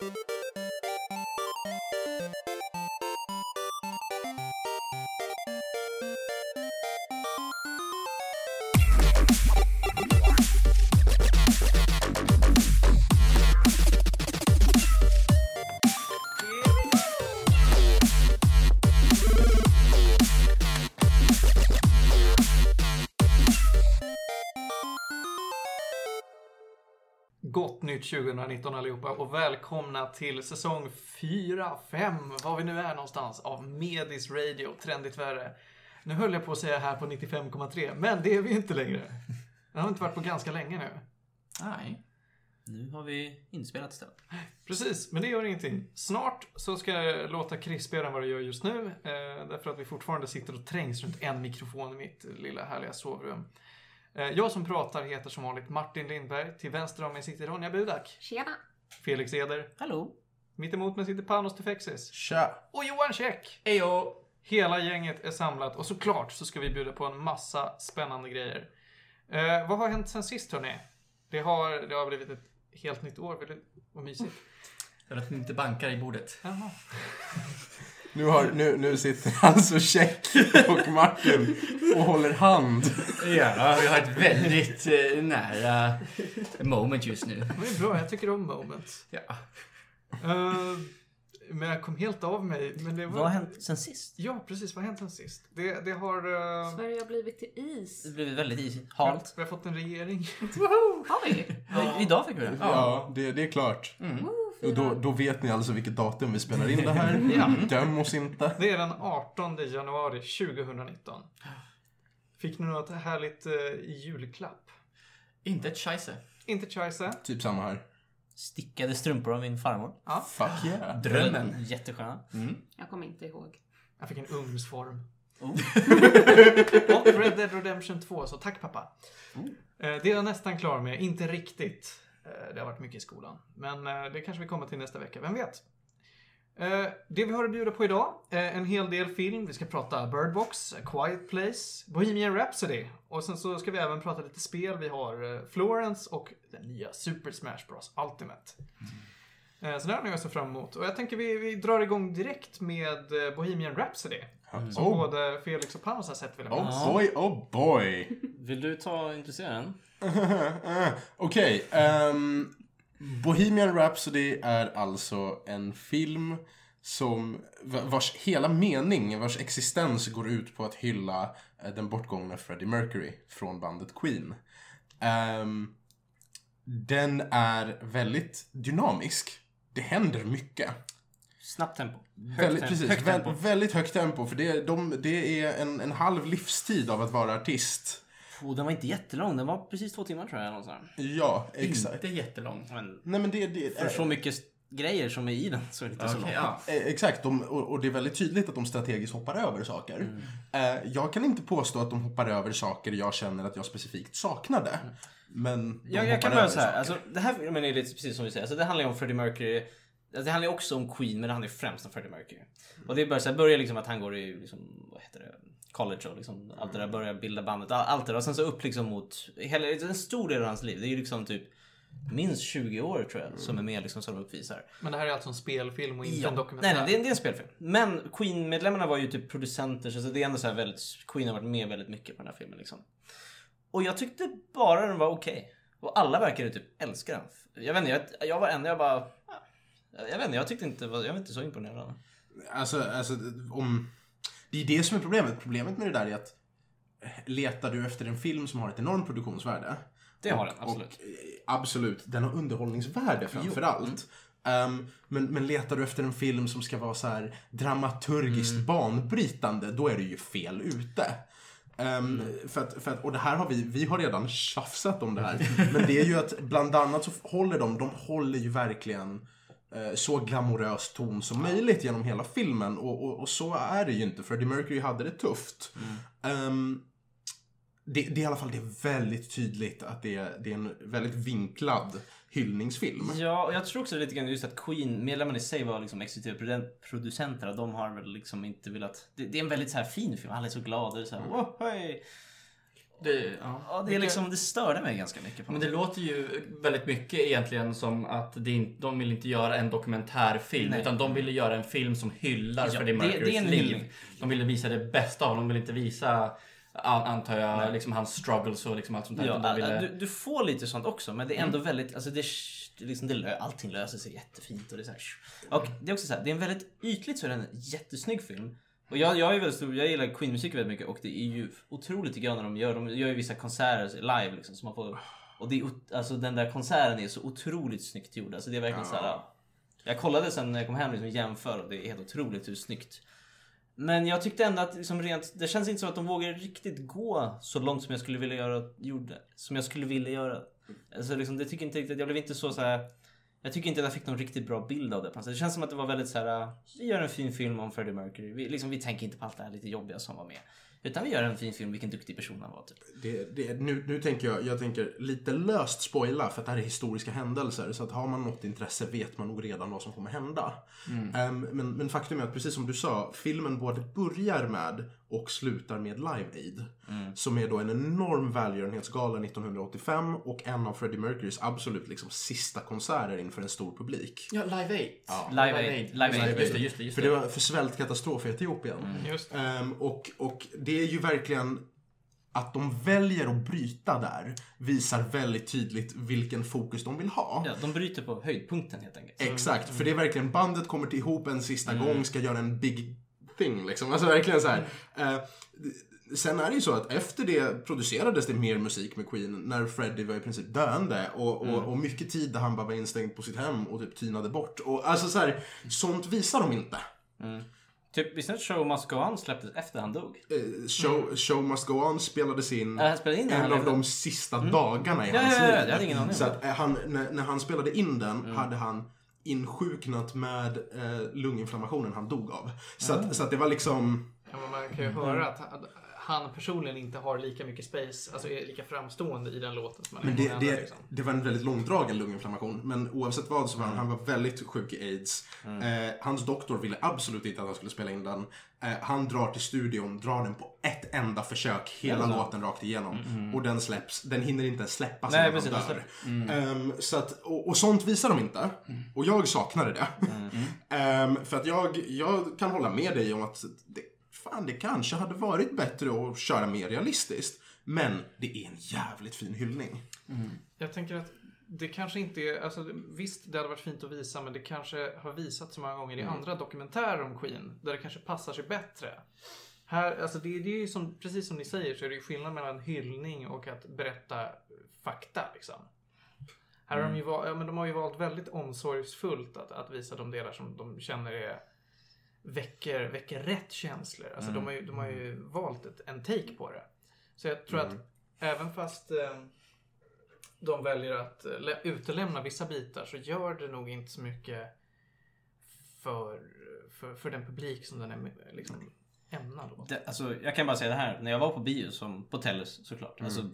Música 2019 allihopa och välkomna till säsong 4, 5, var vi nu är någonstans, av Medis Radio, Trendigt Värre. Nu höll jag på att säga här på 95,3, men det är vi inte längre. Det har inte varit på ganska länge nu. Nej. Nu har vi inspelat istället. Precis, men det gör ingenting. Snart så ska jag låta krispigare än vad det gör just nu. Eh, därför att vi fortfarande sitter och trängs runt en mikrofon i mitt lilla härliga sovrum. Eh, jag som pratar heter som vanligt Martin Lindberg. Till vänster om mig sitter Ronja Budak. Tjena! Felix Eder. Hallå? Mitt emot mig sitter Panos Tefexis. Tja! Och Johan Käck! Ejo! Hela gänget är samlat och såklart så ska vi bjuda på en massa spännande grejer. Eh, vad har hänt sen sist hörni? Det har, det har blivit ett helt nytt år. Vad mysigt. För att inte bankar i bordet. Jaha. Nu, har, nu, nu sitter alltså Check och Martin och håller hand. Ja, vi har ett väldigt eh, nära moment just nu. Det är bra, jag tycker om moments. Ja. Eh, men jag kom helt av mig. Men det var... Vad har hänt sen sist? Ja, precis. Vad har hänt sen sist? Det, det har... eh, Sverige har blivit till is. Det blev väldigt isigt. Halt. Vi har fått en regering. Har vi? Ja. Idag fick vi det. Ja, det, det är klart. Woo, Och då, då vet ni alltså vilket datum vi spelar in det här. Ja. Döm oss inte. Det är den 18 januari 2019. Fick ni något härligt uh, julklapp? Inte ett scheisse. Inte Scheisse. Typ samma här. Stickade strumpor av min farmor. Fuck yeah. Drömmen. Jättesköna. Jag kommer inte ihåg. Jag fick en ugnsform. Oh. Och Red Dead Redemption 2, så tack pappa. Eh, Det är jag nästan klar med. Inte riktigt. Eh, det har varit mycket i skolan. Men eh, det kanske vi kommer till nästa vecka, vem vet? Eh, det vi har att bjuda på idag, en hel del film. Vi ska prata Bird Box, A Quiet Place, Bohemian Rhapsody. Och sen så ska vi även prata lite spel. Vi har Florence och den nya Super Smash Bros Ultimate. Mm. Så det har ni att se fram emot. Och jag tänker vi, vi drar igång direkt med eh, Bohemian Rhapsody. Som Oh, både Felix och Panos har sett vill jag oh boy, oh boy. Vill du ta introducera den? Okej, ehm, Bohemian Rhapsody är alltså en film som, vars hela mening, vars existens går ut på att hylla eh, den bortgångna Freddie Mercury från bandet Queen. Ehm, den är väldigt dynamisk. Det händer mycket. Snabbt tempo. Högt Väldigt, tempo. precis, Högt vä- tempo. väldigt högt tempo. För det, de, det är en, en halv livstid av att vara artist. Oh, den var inte jättelång. Den var precis två timmar tror jag. där. Ja, exakt. Inte jättelång. Men Nej men det, det för så mycket grejer som är i den så är det inte så Okej, lång. ja. Eh, Exakt, de, och, och det är väldigt tydligt att de strategiskt hoppar över saker. Eh, jag kan inte påstå att de hoppar över saker jag känner att jag specifikt saknade. Men Jag, jag kan börja så här. Alltså, det här filmen är lite precis som vi säger. Alltså, det handlar ju om Freddie Mercury. Alltså, det handlar ju också om Queen men det handlar ju främst om Freddie Mercury. Och det börjar, så här, börjar liksom att han går i liksom, vad heter det? college och liksom, allt det där börjar bilda bandet. all- Allt det där. Och sen så upp liksom mot hela, en stor del av hans liv. Det är ju liksom typ minst 20 år tror jag som är med liksom som de uppvisar. Men det här är alltså en spelfilm och inte Ja. en Nej, dokumentär. nej, det är, det är en spelfilm. Men Queen-medlemmarna var ju typ producenter så det är ändå så här väldigt, Queen har varit med väldigt mycket på den här filmen liksom. Och jag tyckte bara den var okej. Och alla verkade typ älska den. Jag vet inte, jag, jag var ändå, jag bara... Jag vet inte, jag tyckte inte, jag var inte så imponerad. Alltså, alltså om... Det är det som är problemet. Problemet med det där är att letar du efter en film som har ett enormt produktionsvärde. Det har den, absolut. Och, absolut. Den har underhållningsvärde framför allt. Ehm, men, men letar du efter en film som ska vara så här dramaturgiskt Mm. banbrytande, då är du ju fel ute. Mm. för att, för att, och det här har vi, vi har redan tjafsat om det här. men det är ju att bland annat så håller de, de håller ju verkligen eh, så glamorös ton som möjligt genom hela filmen. Och, och, och så är det ju inte. Freddie Mercury hade det tufft. Ehm, det, det är i alla fall det är väldigt tydligt att det är, det är en väldigt vinklad hyllningsfilm. Ja, och jag tror också lite grann just att Queen, medlemmarna i sig var liksom exekutiva produ- producenter och de har väl liksom inte velat... Det, det är en väldigt så här fin film, alla är så glada. Det är så här, oh, hej. Det, ja. Ja, det, är liksom, det störde mig ganska mycket. På Men det låter ju väldigt mycket egentligen som att det inte, de vill inte göra en dokumentärfilm. Nej. utan de ville göra en film som hyllar Ja, Freddie det- det är Mercurys en liv. hyllning. De ville visa det bästa av honom. De ville inte visa, antar jag, liksom hans struggles och liksom allt sånt där. Ja, ville... du, du får lite sånt också men det är ändå väldigt, alltså det, liksom, det, allting löser sig jättefint och det är så här, Och det är också så här, det är en väldigt ytligt så är det en jättesnygg film. Och jag, jag är väldigt stor, jag gillar Queen-musik väldigt mycket och det är ju otroligt tycker jag när de gör, de gör ju vissa konserter live liksom så man får, och det är, alltså den där konserten är så otroligt snyggt gjord. Alltså det är verkligen så här, jag kollade sen när jag kom hem liksom jämför och det är helt otroligt hur snyggt men jag tyckte ändå att liksom rent, det känns inte som att de vågar riktigt gå så långt som jag skulle vilja göra. Gjorde, som jag skulle vilja göra. Alltså liksom, det tycker inte riktigt, jag blev inte så, så här. Jag tycker inte att jag fick någon riktigt bra bild av det. Alltså. Det känns som att det var väldigt så här. Ah, vi gör en fin film om Freddie Mercury. Vi, liksom, vi tänker inte på allt det här lite jobbiga som var med. Utan vi gör en fin film, vilken duktig person han var. Typ. Det, det, nu, nu tänker jag, jag tänker lite löst spoila för att det här är historiska händelser. Så att har man något intresse vet man nog redan vad som kommer hända. Ehm, men, men faktum är att precis som du sa, filmen både börjar med och slutar med Live Aid. Som är då en enorm välgörenhetsgala 1985 och en av Freddie Mercurys absolut liksom sista konserter inför en stor publik. Ja, Live Aid. Ja. Live Aid. Live Aid. Just det, just det. Just För det var för svältkatastrof i Etiopien. Just det. Ehm, och, och det är ju verkligen att de väljer att bryta där visar väldigt tydligt vilken fokus de vill ha. Ja, de bryter på höjdpunkten helt enkelt. Exakt, för det är verkligen bandet kommer till ihop en sista gång, ska göra en big thing liksom. Alltså verkligen så här. Eh, sen är det ju så att efter det producerades det mer musik med Queen när Freddie var i princip döende och, och, och mycket tid där han bara var instängd på sitt hem och typ tynade bort. Och alltså så här, sånt visar de inte. Typ, visste ni att Show Must Go On släpptes efter han dog? Eh, Show, Show Must Go On spelades in Ja, spelade in en av de sista dagarna i Ja, hans ja, liv. Så att eh, han, när, när han spelade in den hade han insjuknat med eh, lunginflammationen han dog av. Så, att, så att det var liksom... Ja, men man kan ju höra att han- han personligen inte har lika mycket space, alltså är lika framstående i den låten som är Men i det, det, liksom. det var en väldigt långdragen lunginflammation. Men oavsett vad så var han, han var väldigt sjuk i aids. Eh, hans doktor ville absolut inte att han skulle spela in den. Eh, han drar till studion, drar den på ett enda försök, hela så? låten rakt igenom. Och den släpps, den hinner inte ens släppas Nej, innan han dör. Ehm, så att, och, och sånt visar de inte. Och jag saknade det. Ehm, för att jag, jag kan hålla med dig om att det, fan, det kanske hade varit bättre att köra mer realistiskt. Men det är en jävligt fin hyllning. Jag tänker att det kanske inte är, alltså visst det hade varit fint att visa men det kanske har visats så många gånger i andra dokumentärer om Queen där det kanske passar sig bättre. Här, alltså det, det är ju som, precis som ni säger så är det ju skillnad mellan hyllning och att berätta fakta liksom. Här har de ju valt, ja, men de har ju valt väldigt omsorgsfullt att, att visa de delar som de känner är väcker, väcker rätt känslor. Alltså de, har ju, de har ju valt ett, en take på det. Så jag tror att även fast eh, de väljer att eh, lä- utelämna vissa bitar så gör det nog inte så mycket för, för, för den publik som den är liksom ämnad åt. Det, alltså, jag kan bara säga det här. När jag var på bio, som på Tellus såklart. Alltså,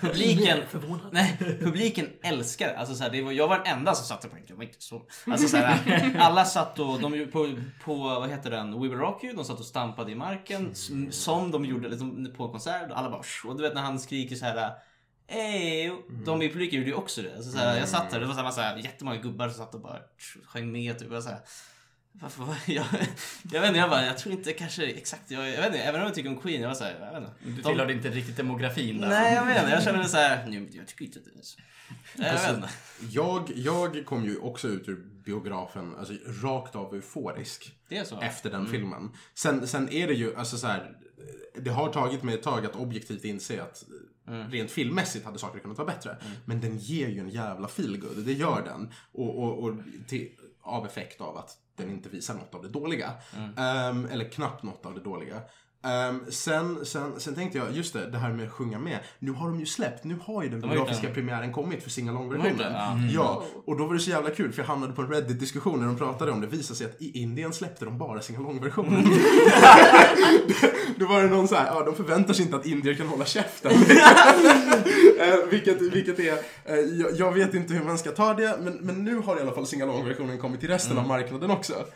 publiken, nej, publiken älskar det. Alltså, så här, det var, jag var den enda som satt och tänkte, jag var inte så. Alltså, så här, alla satt och, de på, på, vad heter den, We Will Rock You, de satt och stampade i marken. s- Som de gjorde liksom, på en konsert. Alla bara, och du vet när han skriker så här. Ey, de i publiken gjorde ju också det. Alltså, så här, jag satt där, det var så här, massa, jättemånga gubbar som satt och bara sjöng med. Typ, och så här. Varför var jag, jag vet inte, jag bara, jag tror inte kanske exakt, jag, jag vet inte, även om jag tycker om Queen, jag var såhär, jag vet inte. Du De- tillhörde inte riktigt demografin där. Nej, jag vet inte, jag känner mig såhär, nej men jag tycker inte det. är så. Jag vet inte. Jag, jag kom ju också ut ur biografen, alltså rakt av euforisk. Det är så? Efter den filmen. Sen, sen är det ju, alltså så här, det har tagit mig ett tag att objektivt inse att rent filmmässigt hade saker kunnat vara bättre. Men den ger ju en jävla feelgood, det gör den. Och, och, och till, av effekt av att den inte visar något av det dåliga. Ehm, eller knappt något av det dåliga. Ehm, sen, sen, sen tänkte jag, just det, det här med att sjunga med. Nu har de ju släppt, nu har ju den biografiska premiären kommit för singalong-versionen. den, ja. Och då var det så jävla kul för jag hamnade på en Reddit-diskussion när de pratade om det. Det visade sig att i Indien släppte de bara singalong-versionen. då var det någon så här, ja de förväntar sig inte att indier kan hålla käften. Eh, vilket, vilket är, eh, jag, jag vet inte hur man ska ta det, men, men nu har i alla fall singalong-versionen kommit till resten av marknaden också.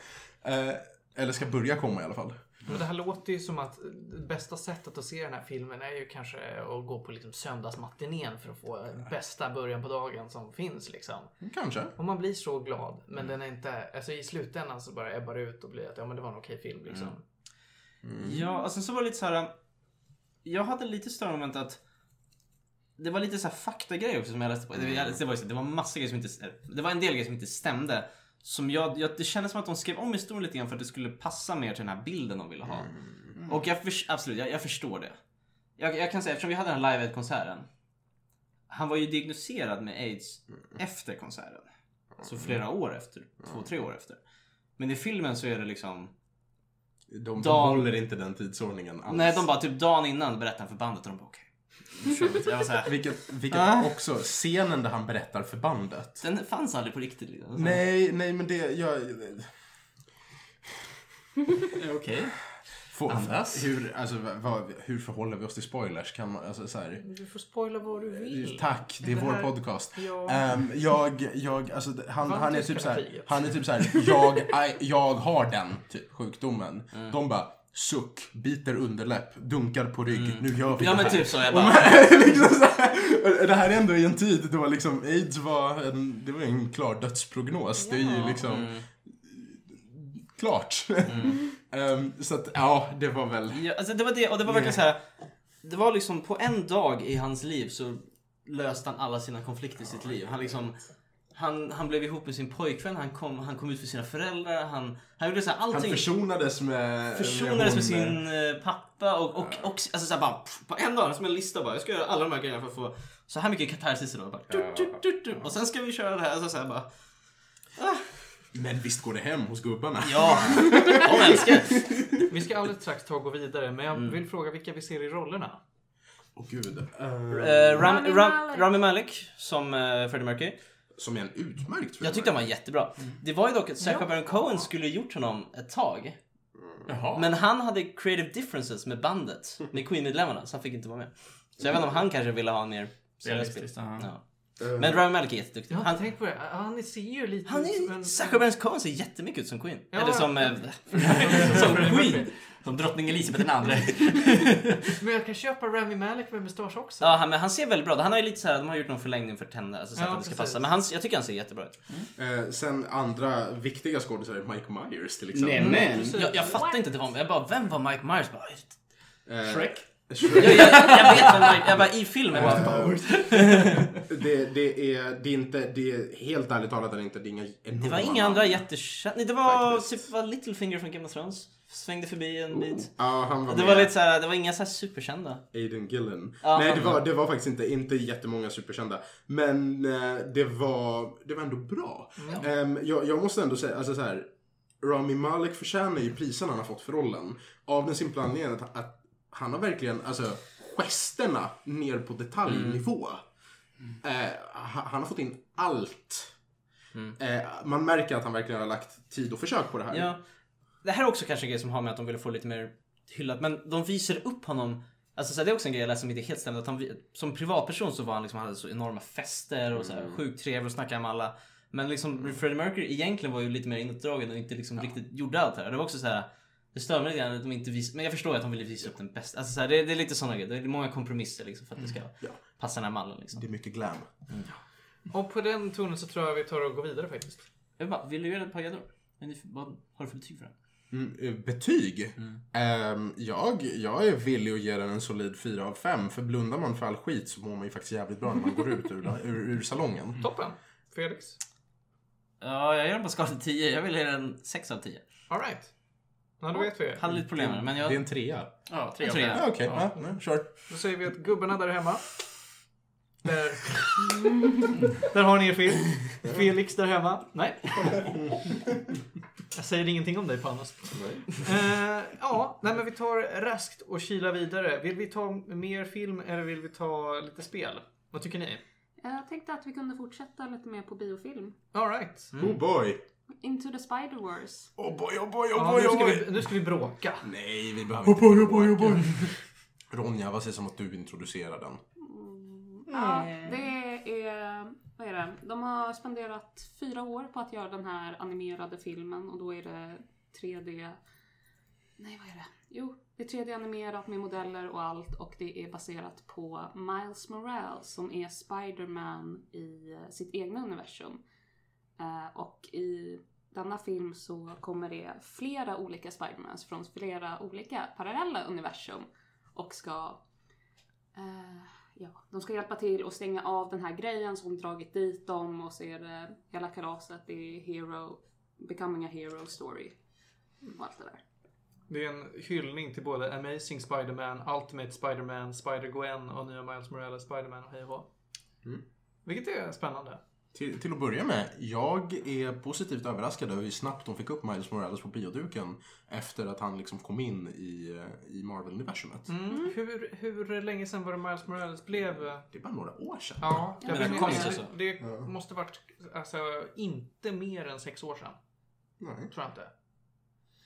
Eh, eller ska börja komma i alla fall. Men det här låter ju som att det bästa sättet att se den här filmen är ju kanske att gå på liksom söndagsmatinén för att få bästa början på dagen som finns liksom. Kanske. Och man blir så glad, men den är inte, alltså i slutändan så bara ebbar det ut och blir att ja men det var en okej film liksom. Ja, och sen så var det lite så här. Jag hade lite större moment att det var lite så här faktagrejer också som jag läste på. Det, jag- det, var, det var massa grejer som inte... Det var en del grejer som inte stämde. Som jag, jag, det kändes som att de skrev om historien lite grann för att det skulle passa mer till den här bilden de ville ha. Och jag förs- absolut, jag, jag förstår det. Jag, jag kan säga, eftersom vi hade den här Live Aid-konserten. Han var ju diagnostiserad med aids efter konserten. Så flera år efter. Två, tre år efter. Men i filmen så är det liksom... De, de Dan- håller inte den tidsordningen alls. Nej, de bara typ dagen innan berättade han för bandet och de bara okej. Vi. Jag var såhär, Vilket, vilket Ah. också, scenen där han berättar för bandet. den fanns aldrig på riktigt liksom. Nej, nej men det, jag... Okej. Får, Andas. hur, alltså, vad, hur förhåller vi oss till spoilers? Kan man, alltså, så här, Du får spoila vad du vill. Tack, det är Det vår här- podcast. Ja. Ehm, jag, jag, alltså, han, Vann han är tyska typ såhär, kriget. han är typ såhär, jag, I, jag har den typ, sjukdomen. Mm. De bara, suck, biter underläpp, dunkar på rygg, nu gör vi Ja det men här. typ så. Jag bara, man- liksom så här, det här är ändå i en tid då liksom aids var en, det var en klar dödsprognos. Det är ju liksom mm. klart. Ehm, så att, ja, det var väl... ja, alltså det var det och det var verkligen så här. Det var liksom på en dag i hans liv så löste han alla sina konflikter i sitt liv. Han liksom han, han blev ihop med sin pojkvän, han kom, han kom ut för sina föräldrar, han, han gjorde så här Han allting. försonades med... försonades med sin eh, pappa och, och, och alltså så här bara pff, på en dag, som en lista bara. Jag ska göra alla de här grejerna för att få så här mycket katarsis idag. Bara, du, du, du, du. Och sen ska vi köra det här. Alltså så här bara. Men visst går det hem hos gubbarna. Ja, de älskar. Vi ska alldeles strax ta och gå vidare, men jag Mm. vill fråga vilka vi ser i rollerna. Åh gud. Eh, Ehm, Ram, Rami Ram, Malek. Rami Malek som uh, Freddie Mercury. Som är en utmärkt film. Jag tyckte han var jättebra. Det var ju dock att Sacha Baron Cohen skulle gjort honom ett tag. Jaha. Men han hade creative differences med bandet, med Queen-medlemmarna, så han fick inte vara med. Så jag vet inte om han kanske ville ha en mer seriös bild. Ja. Men Rami Malek är jätteduktig. Jag har inte Han, tänkt på det. Han ser ju lite han som är, en... Sacha Baron Cohen ser jättemycket ut som Queen. Ja, Eller som, eh, som Queen. Som drottning Elizabeth den andra. Men jag kan köpa Rami Malek med mustasch också. Ja, han, men han ser väldigt bra ut. Han har ju lite så här, de har gjort någon förlängning för tänder, alltså så Ja, att det ska passa. Men han, jag tycker han ser jättebra ut. Eh, sen andra viktiga skådisar är Mike Myers till exempel. Nämen! precis. Jag, jag fattar inte att det var Jag bara, vem var Mike Myers? Bara, Eh, Shrek. Jag, jag, jag vet vem Mike, jag bara i filmen bara, det, det, är, det är inte, det är helt ärligt talat är det inte, det är inga enorma Det var inga andra jättekända. Det var typ var Littlefinger från Game of Thrones. Svängde förbi en bit. Ja, han var Det med. var lite så här, det var inga så superkända. Aiden Gillen. Ja, Nej, det var- det var faktiskt inte, inte jättemånga superkända. Men eh, det, var, det var ändå bra. Ehm, jag, jag måste ändå säga, alltså så här. Rami Malek förtjänar ju prisen han har fått för rollen. Av den simpla anledningen att han har verkligen, alltså gesterna ner på detaljnivå. Eh, ha- han har fått in allt. Eh, man märker att han verkligen har lagt tid och försök på det här. Ja. Det här är också kanske en grej som har med att de ville få lite mer hyllat. Men de visar upp honom. Alltså så här, det är också en grej jag läste som inte helt stämd. Att han, vi- som privatperson så var han liksom, han hade så enorma fester och så här, sjukt trevlig och snackade med alla. Men liksom Freddie Mercury egentligen var ju lite mer inåtdragen och inte liksom riktigt gjorde allt det här. Det var också så här. Det stör mig lite grann att de inte visade, men jag förstår att de ville visa upp den bästa. Alltså så här, det, det är lite sådana grejer. Det är många kompromisser liksom för att det ska passa den här mallen liksom. Det är mycket glam. Och på den tonen så tror jag vi tar och går vidare faktiskt. Jag bara, vill du göra ett par gäddor? Vad har du för betyg för den? Mm, eh, betyg? Ehm, jag, jag är villig att ge den en solid 4 av 5. För blundar man för all skit så mår man ju faktiskt jävligt bra när man går ut ur, ur, ur salongen. Toppen. Felix? Ja, jag gör den på skala till 10. Jag vill ge den 6 av 10. Alright. Ja, då vet vi. Hade lite problem med det, men Det är jag... en trea. Ja, tre En trea. Ja, okej. Ja, nej, kör. Då säger vi att gubbarna där hemma. Där, där har ni er film. Felix där hemma. Nej. Jag säger ingenting om dig Panos. Eh, ja, nej men vi tar raskt och kila vidare. Vill vi ta mer film eller vill vi ta lite spel? Vad tycker ni? Jag tänkte att vi kunde fortsätta lite mer på biofilm. Alright. Oh boy. Into the Spider-Wars. Oh boy, oh boy, oh Ja, boy, nu, oh ska boy. vi, nu ska vi bråka. Nej, vi behöver inte. Oh boy, oh boy, oh boy. Ronja, vad sägs om att du introducerar den? Ja, det är... Vad är det? De har spenderat fyra år på att göra den här animerade filmen och då är det 3D nej, vad är det? Jo, det är 3D-animerat med modeller och allt och det är baserat på Miles Morales som är Spider-Man i sitt egna universum. Eh, och i denna film så kommer det flera olika Spidermans från flera olika parallella universum och ska eh, ja, de ska hjälpa till att stänga av den här grejen som dragit dit dem och så är det hela kalaset, det är hero, becoming a hero story och allt det där. Det är en hyllning till både Amazing Spider-Man, Ultimate Spider-Man, Spider-Gwen och nya Miles Morales Spider-Man och hej och. Mm. Vilket är spännande. Till, till att börja med, jag är positivt överraskad över hur snabbt de fick upp Miles Morales på bioduken efter att han liksom kom in i, eh, i Marvel-universumet. Mm. Hur, hur länge sedan var det Miles Morales blev... Det är bara några år sedan. Ja, jag Men vet det kom det, alltså. det måste varit alltså, inte mer än sex år sedan. Nej. Tror jag inte.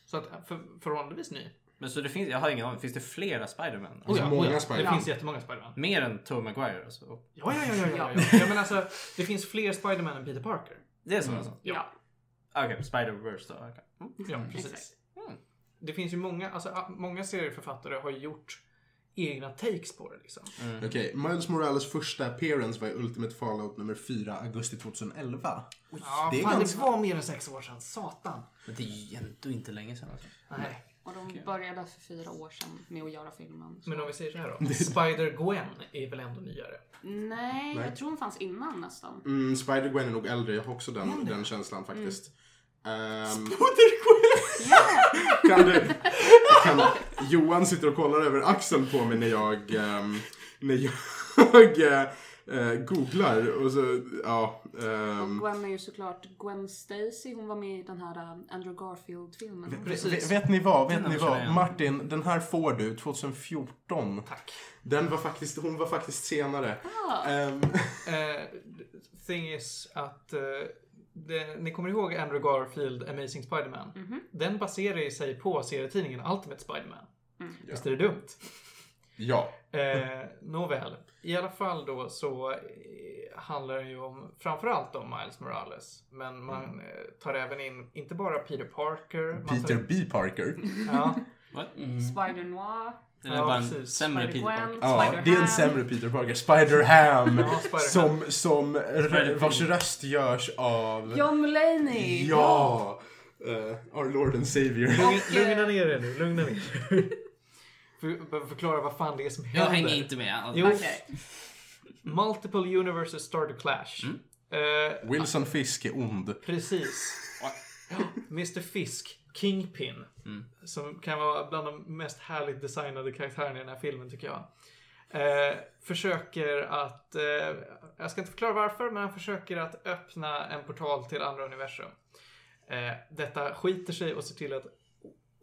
Så att för, förhållandevis ny. Men så det finns, jag har ingen aning, finns det flera Spiderman? Oh ja. många Spider-Man. Det finns jättemånga Spiderman. Mer än Tobey Maguire alltså? Ja, ja, ja, ja, ja, ja. ja men alltså, det finns fler Spiderman än Peter Parker. Det är så alltså? Ja. Okej, Spider-Verse då. okej. Mm. Ja, Mm, precis. exakt. Det finns ju många, alltså många serieförfattare har gjort egna takes på det liksom. Okej, Miles Morales första appearance var i Ultimate Fallout nummer 4, augusti 2011. Ja, Det är fan, ganska- det var mer än sex år sedan. Satan. Men det är ju ändå inte länge sedan alltså. Nej. Och de började för fyra år sedan med att göra filmen. Så. Men om vi säger så här då. Spider-Gwen är väl ändå nyare? Nej, Nej. jag tror den fanns innan nästan. Mm, Spider-Gwen är nog äldre, jag har också den, den känslan faktiskt. Ehm, kan du, kan, Johan sitter och kollar över axeln på mig när jag, ehm, när jag eh, eh, googlar och så, ja. ehm, Och Gwen är ju såklart Gwen Stacy. Hon var med i den här uh, Andrew Garfield-filmen. Vet, Precis. vet, vet ni vad? Vet Den ni vad? Martin, den här får du 2014. Tack. Den var faktiskt, hon var faktiskt senare. Ah. Ehm, Eh, thing is att eh, det, ni kommer ihåg Andrew Garfield Amazing Spider-Man? Mhm. Den baserar ju sig på serietidningen Ultimate Spider-Man. Mm. Visst är det dumt? Ja. Eh, nåväl. I alla fall då så eh, handlar det ju om framförallt om Miles Morales. Men man eh, tar även in inte bara Peter Parker. tar Peter in- B. Parker. Ja, What? Spider Noir. Det är Ja, bara en precis. sämre Peter. Parker. Ja, det är en sämre Peter Parker. Spider-Ham. Ja, Spider-Ham. som, som Spider-Pig. vars röst görs av... John Mulaney! Ja! Eh, our Lord and Savior. lugna ner er nu. Lugna ner er. För, behöver förklara vad fan det är som Jag händer. hänger inte med. Alltså. Jo, multiple universes start to clash. Eh, Wilson Fisk är ond. Precis. Mr Fisk, Kingpin. Som kan vara bland de mest härligt designade karaktärerna i den här filmen tycker jag. Eh, försöker att, eh, jag ska inte förklara varför, men han försöker att öppna en portal till andra universum. Eh, detta skiter sig och ser till att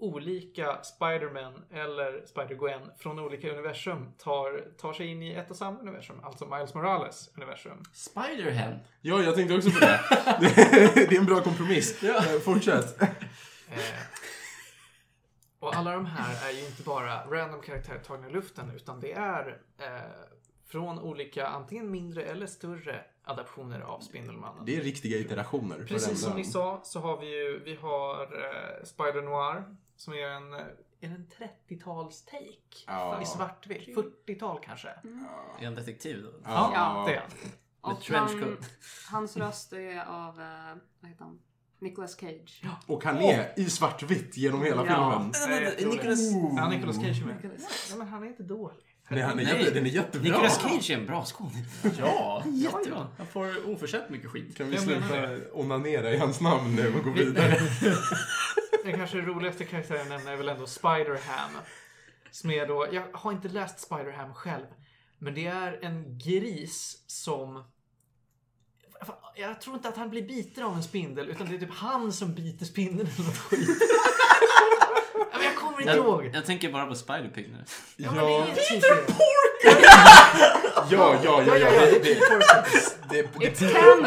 olika Spiderman eller Spider-Gwen från olika universum tar, tar sig in i ett och samma universum. Alltså Miles Morales universum. Spider-Ham. Ja, jag tänkte också på det. det är en bra kompromiss. Eh, Fortsätt. Eh, och alla de här är ju inte bara random karaktärer tagna i luften utan det är eh, från olika antingen mindre eller större adaptioner av Spindelmannen. Det är riktiga iterationer. Precis som ni sa så har vi ju vi har eh, Spider Noir som är en, är en 30-tals take Ja. i svartvitt. 40-tal kanske. Är han detektiv då? Ja, Ja. det är han. Med Och trenchcoat. han, hans röst är av, eh, vad heter han? Nicolas Cage. Och han är i svartvitt genom hela filmen. Det. Nicolas- Ja, Nicolas Cage är med. Nicolas. Ja, men han är inte dålig. Nej, han är, Nej. jätte, den är jättebra. Nicolas Cage är en bra skådis. Ja, jättebra. Han får oförtjänt mycket skit. Kan vi sluta onanera i hans namn nu och gå vidare? Den kanske roligaste karaktären jag nämner är väl ändå Spider-Ham. Som är då, jag har inte läst Spider-Ham själv. Men det är en gris som... Jag tror inte att han blir biten av en spindel, utan det är typ han som biter spindeln eller något skit. Ja, men jag kommer inte Jag, ihåg. jag tänker bara på Spider-Pig nu. Ja, men det är typ. Ja, ja, ja, Ja, ja. ja, ja, det är Det, det, det, It's canon!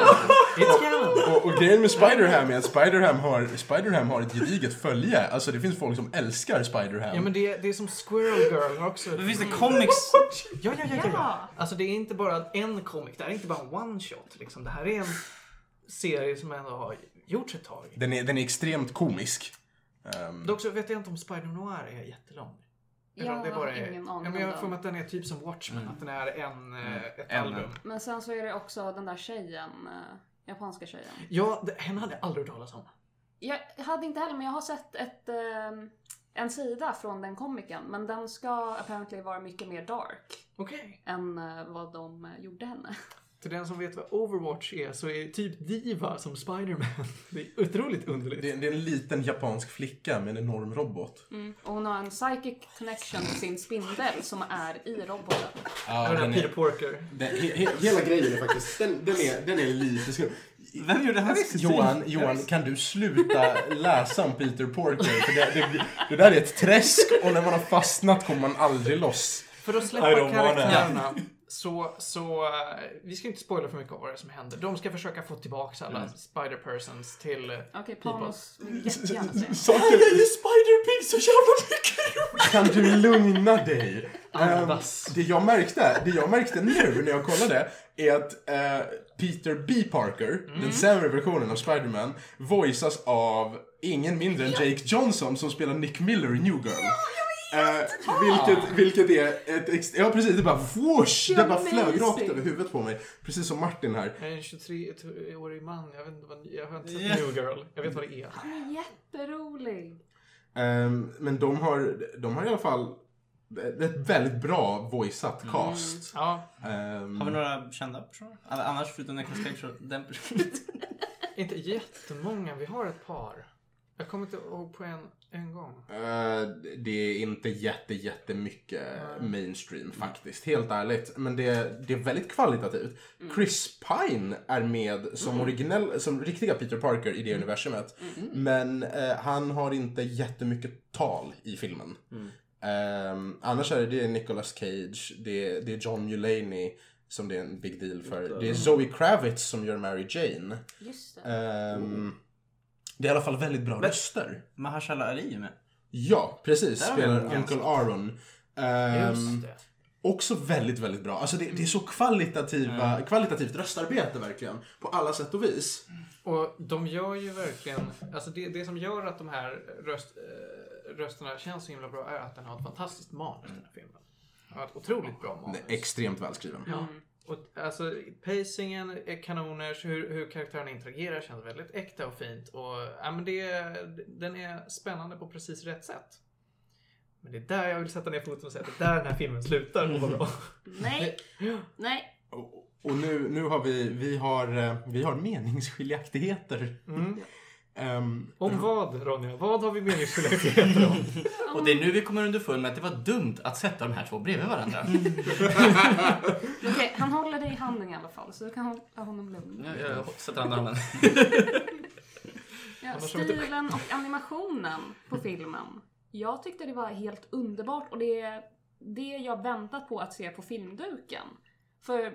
It's canon. och, och grejen med Spider-Ham är att Spider-Ham har, Spider-Ham har ett gediget följe. Alltså det finns folk som älskar Spider-Ham. Ja, men det, det är som Squirrel Girl också. Men finns det comics? Ja, ja, ja, ja, ja. Alltså det är inte bara en comic, det här är inte bara en one shot. Liksom. Det här är en serie som ändå har gjorts ett tag. Den är, den är extremt komisk. Ehm, Dock så vet jag inte om Spider Noir är jättelång. Eller om Jag det har bara är, ingen ja, aning men jag har för mig att den är typ som Watchmen, Mm. att den är en, eh, ett En- album. Men sen så är det också den där tjejen, eh, japanska tjejen. Ja, det, henne hade jag aldrig hört talas om. Jag hade inte heller, men jag har sett ett, eh, en sida från den komikern. Men den ska apparently vara mycket mer dark Okej. än eh, vad de gjorde henne. Till den som vet vad Overwatch är så är typ Diva som Spiderman. Det är otroligt underligt. det, det är en liten japansk flicka med en enorm robot. Och hon har en psychic connection till sin spindel som är i roboten. Ja, den den här Peter är, Porker. den, he, he, hela grejen är faktiskt, den, den, är, den är lite skum. Vem gjorde hans kostym? Johan, Johan, kan du sluta läsa om Peter Porker? För det, det, det där är ett träsk och när man har fastnat kommer man aldrig loss. För att släppa karaktärerna så, så, eh, vi ska inte spoila för mycket av vad det är som händer. De ska försöka få tillbaka alla Spider-Persons till... eh, Okej, Panos vill jättegärna säga. Saker, Spider-Pig så jävla mycket kan du lugna dig? Ehm, Andas. det, jag märkte, det jag märkte nu när jag kollade är att eh, Peter B. Parker, den sämre versionen av Spider-Man, voiceas av ingen mindre än Jake Johnson som spelar Nick Miller i New Girl. Eh, vilket, vilket är ett ex- Ja precis, det bara whoosh! Det bara flög rakt över huvudet på mig. Precis som Martin här. Jag är en 23-årig man, jag vet inte vad, jag har inte sett Yeah. New Girl. Jag vet vad det är. Han är jätterolig. Ehm, men de har, de har i alla fall ett väldigt bra voiceat cast. Ja, Ehm, Har vi några kända personer? Alla- Annars förutom Nicolas Cage den personen. inte jättemånga, vi har ett par. Jag kommer inte ihåg på en, en gång. Eh, det är inte jätte, jättemycket mainstream faktiskt, helt ärligt. Men det, det är väldigt kvalitativt. Chris Pine är med som, originell, som riktiga Peter Parker i det universumet. Men eh, han har inte jättemycket tal i filmen. Ehm, annars är det, det är Nicolas Cage, det, det är John Mulaney som det är en big deal för. Det är Zoe Kravitz som gör Mary Jane. Just det. Ehm, Det är i alla fall väldigt bra röster. Mahershala Ali är med. Ja, precis. Där Spelar Uncle Aaron. Ehm, Just det. också väldigt, väldigt bra. Alltså det, det är så kvalitativa, kvalitativt röstarbete verkligen. På alla sätt och vis. Och de gör ju verkligen, alltså det, det som gör att de här röst, eh, rösterna känns så himla bra är att den har ett fantastiskt manus den här filmen. Den har ett otroligt bra Den manus. är extremt välskriven. Ja. Och alltså pacingen är kanoners, hur, hur karaktärerna interagerar känns väldigt äkta och fint. Och ja, men det, den är spännande på precis rätt sätt. Men det är där jag vill sätta ner foten och säga att det är där den här filmen slutar och var bra. Nej, nej. Och, och nu, nu har vi, vi har, eh, vi har meningsskiljaktigheter. Mm. Ehm, Om vad Ronja? Vad har vi meningsskiljaktigheter om? Och det är nu vi kommer underfund med att det var dumt att sätta de här två bredvid varandra. Okej, han håller dig i handen i alla fall så du kan hålla honom lugn. Jag, jag sätter andra handen. Ja, stilen och animationen på filmen. Jag tyckte det var helt underbart och det är det jag väntat på att se på filmduken. För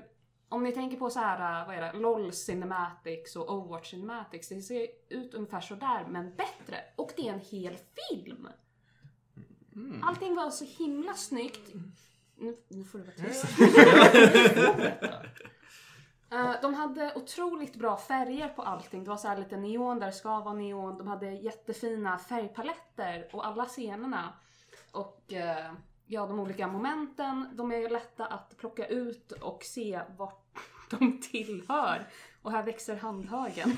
om ni tänker på så här, vad är det, LOL Cinematics och Overwatch Cinematics. Det ser ut ungefär så där men bättre. Och det är en hel film. Allting var så himla snyggt. Nu, nu får du vara tyst. Eh, de hade otroligt bra färger på allting. Det var så här lite neon där det ska vara neon. De hade jättefina färgpaletter och alla scenerna. Och eh, ja, de olika momenten, de är lätta att plocka ut och se vart de tillhör. Och här växer handhögen.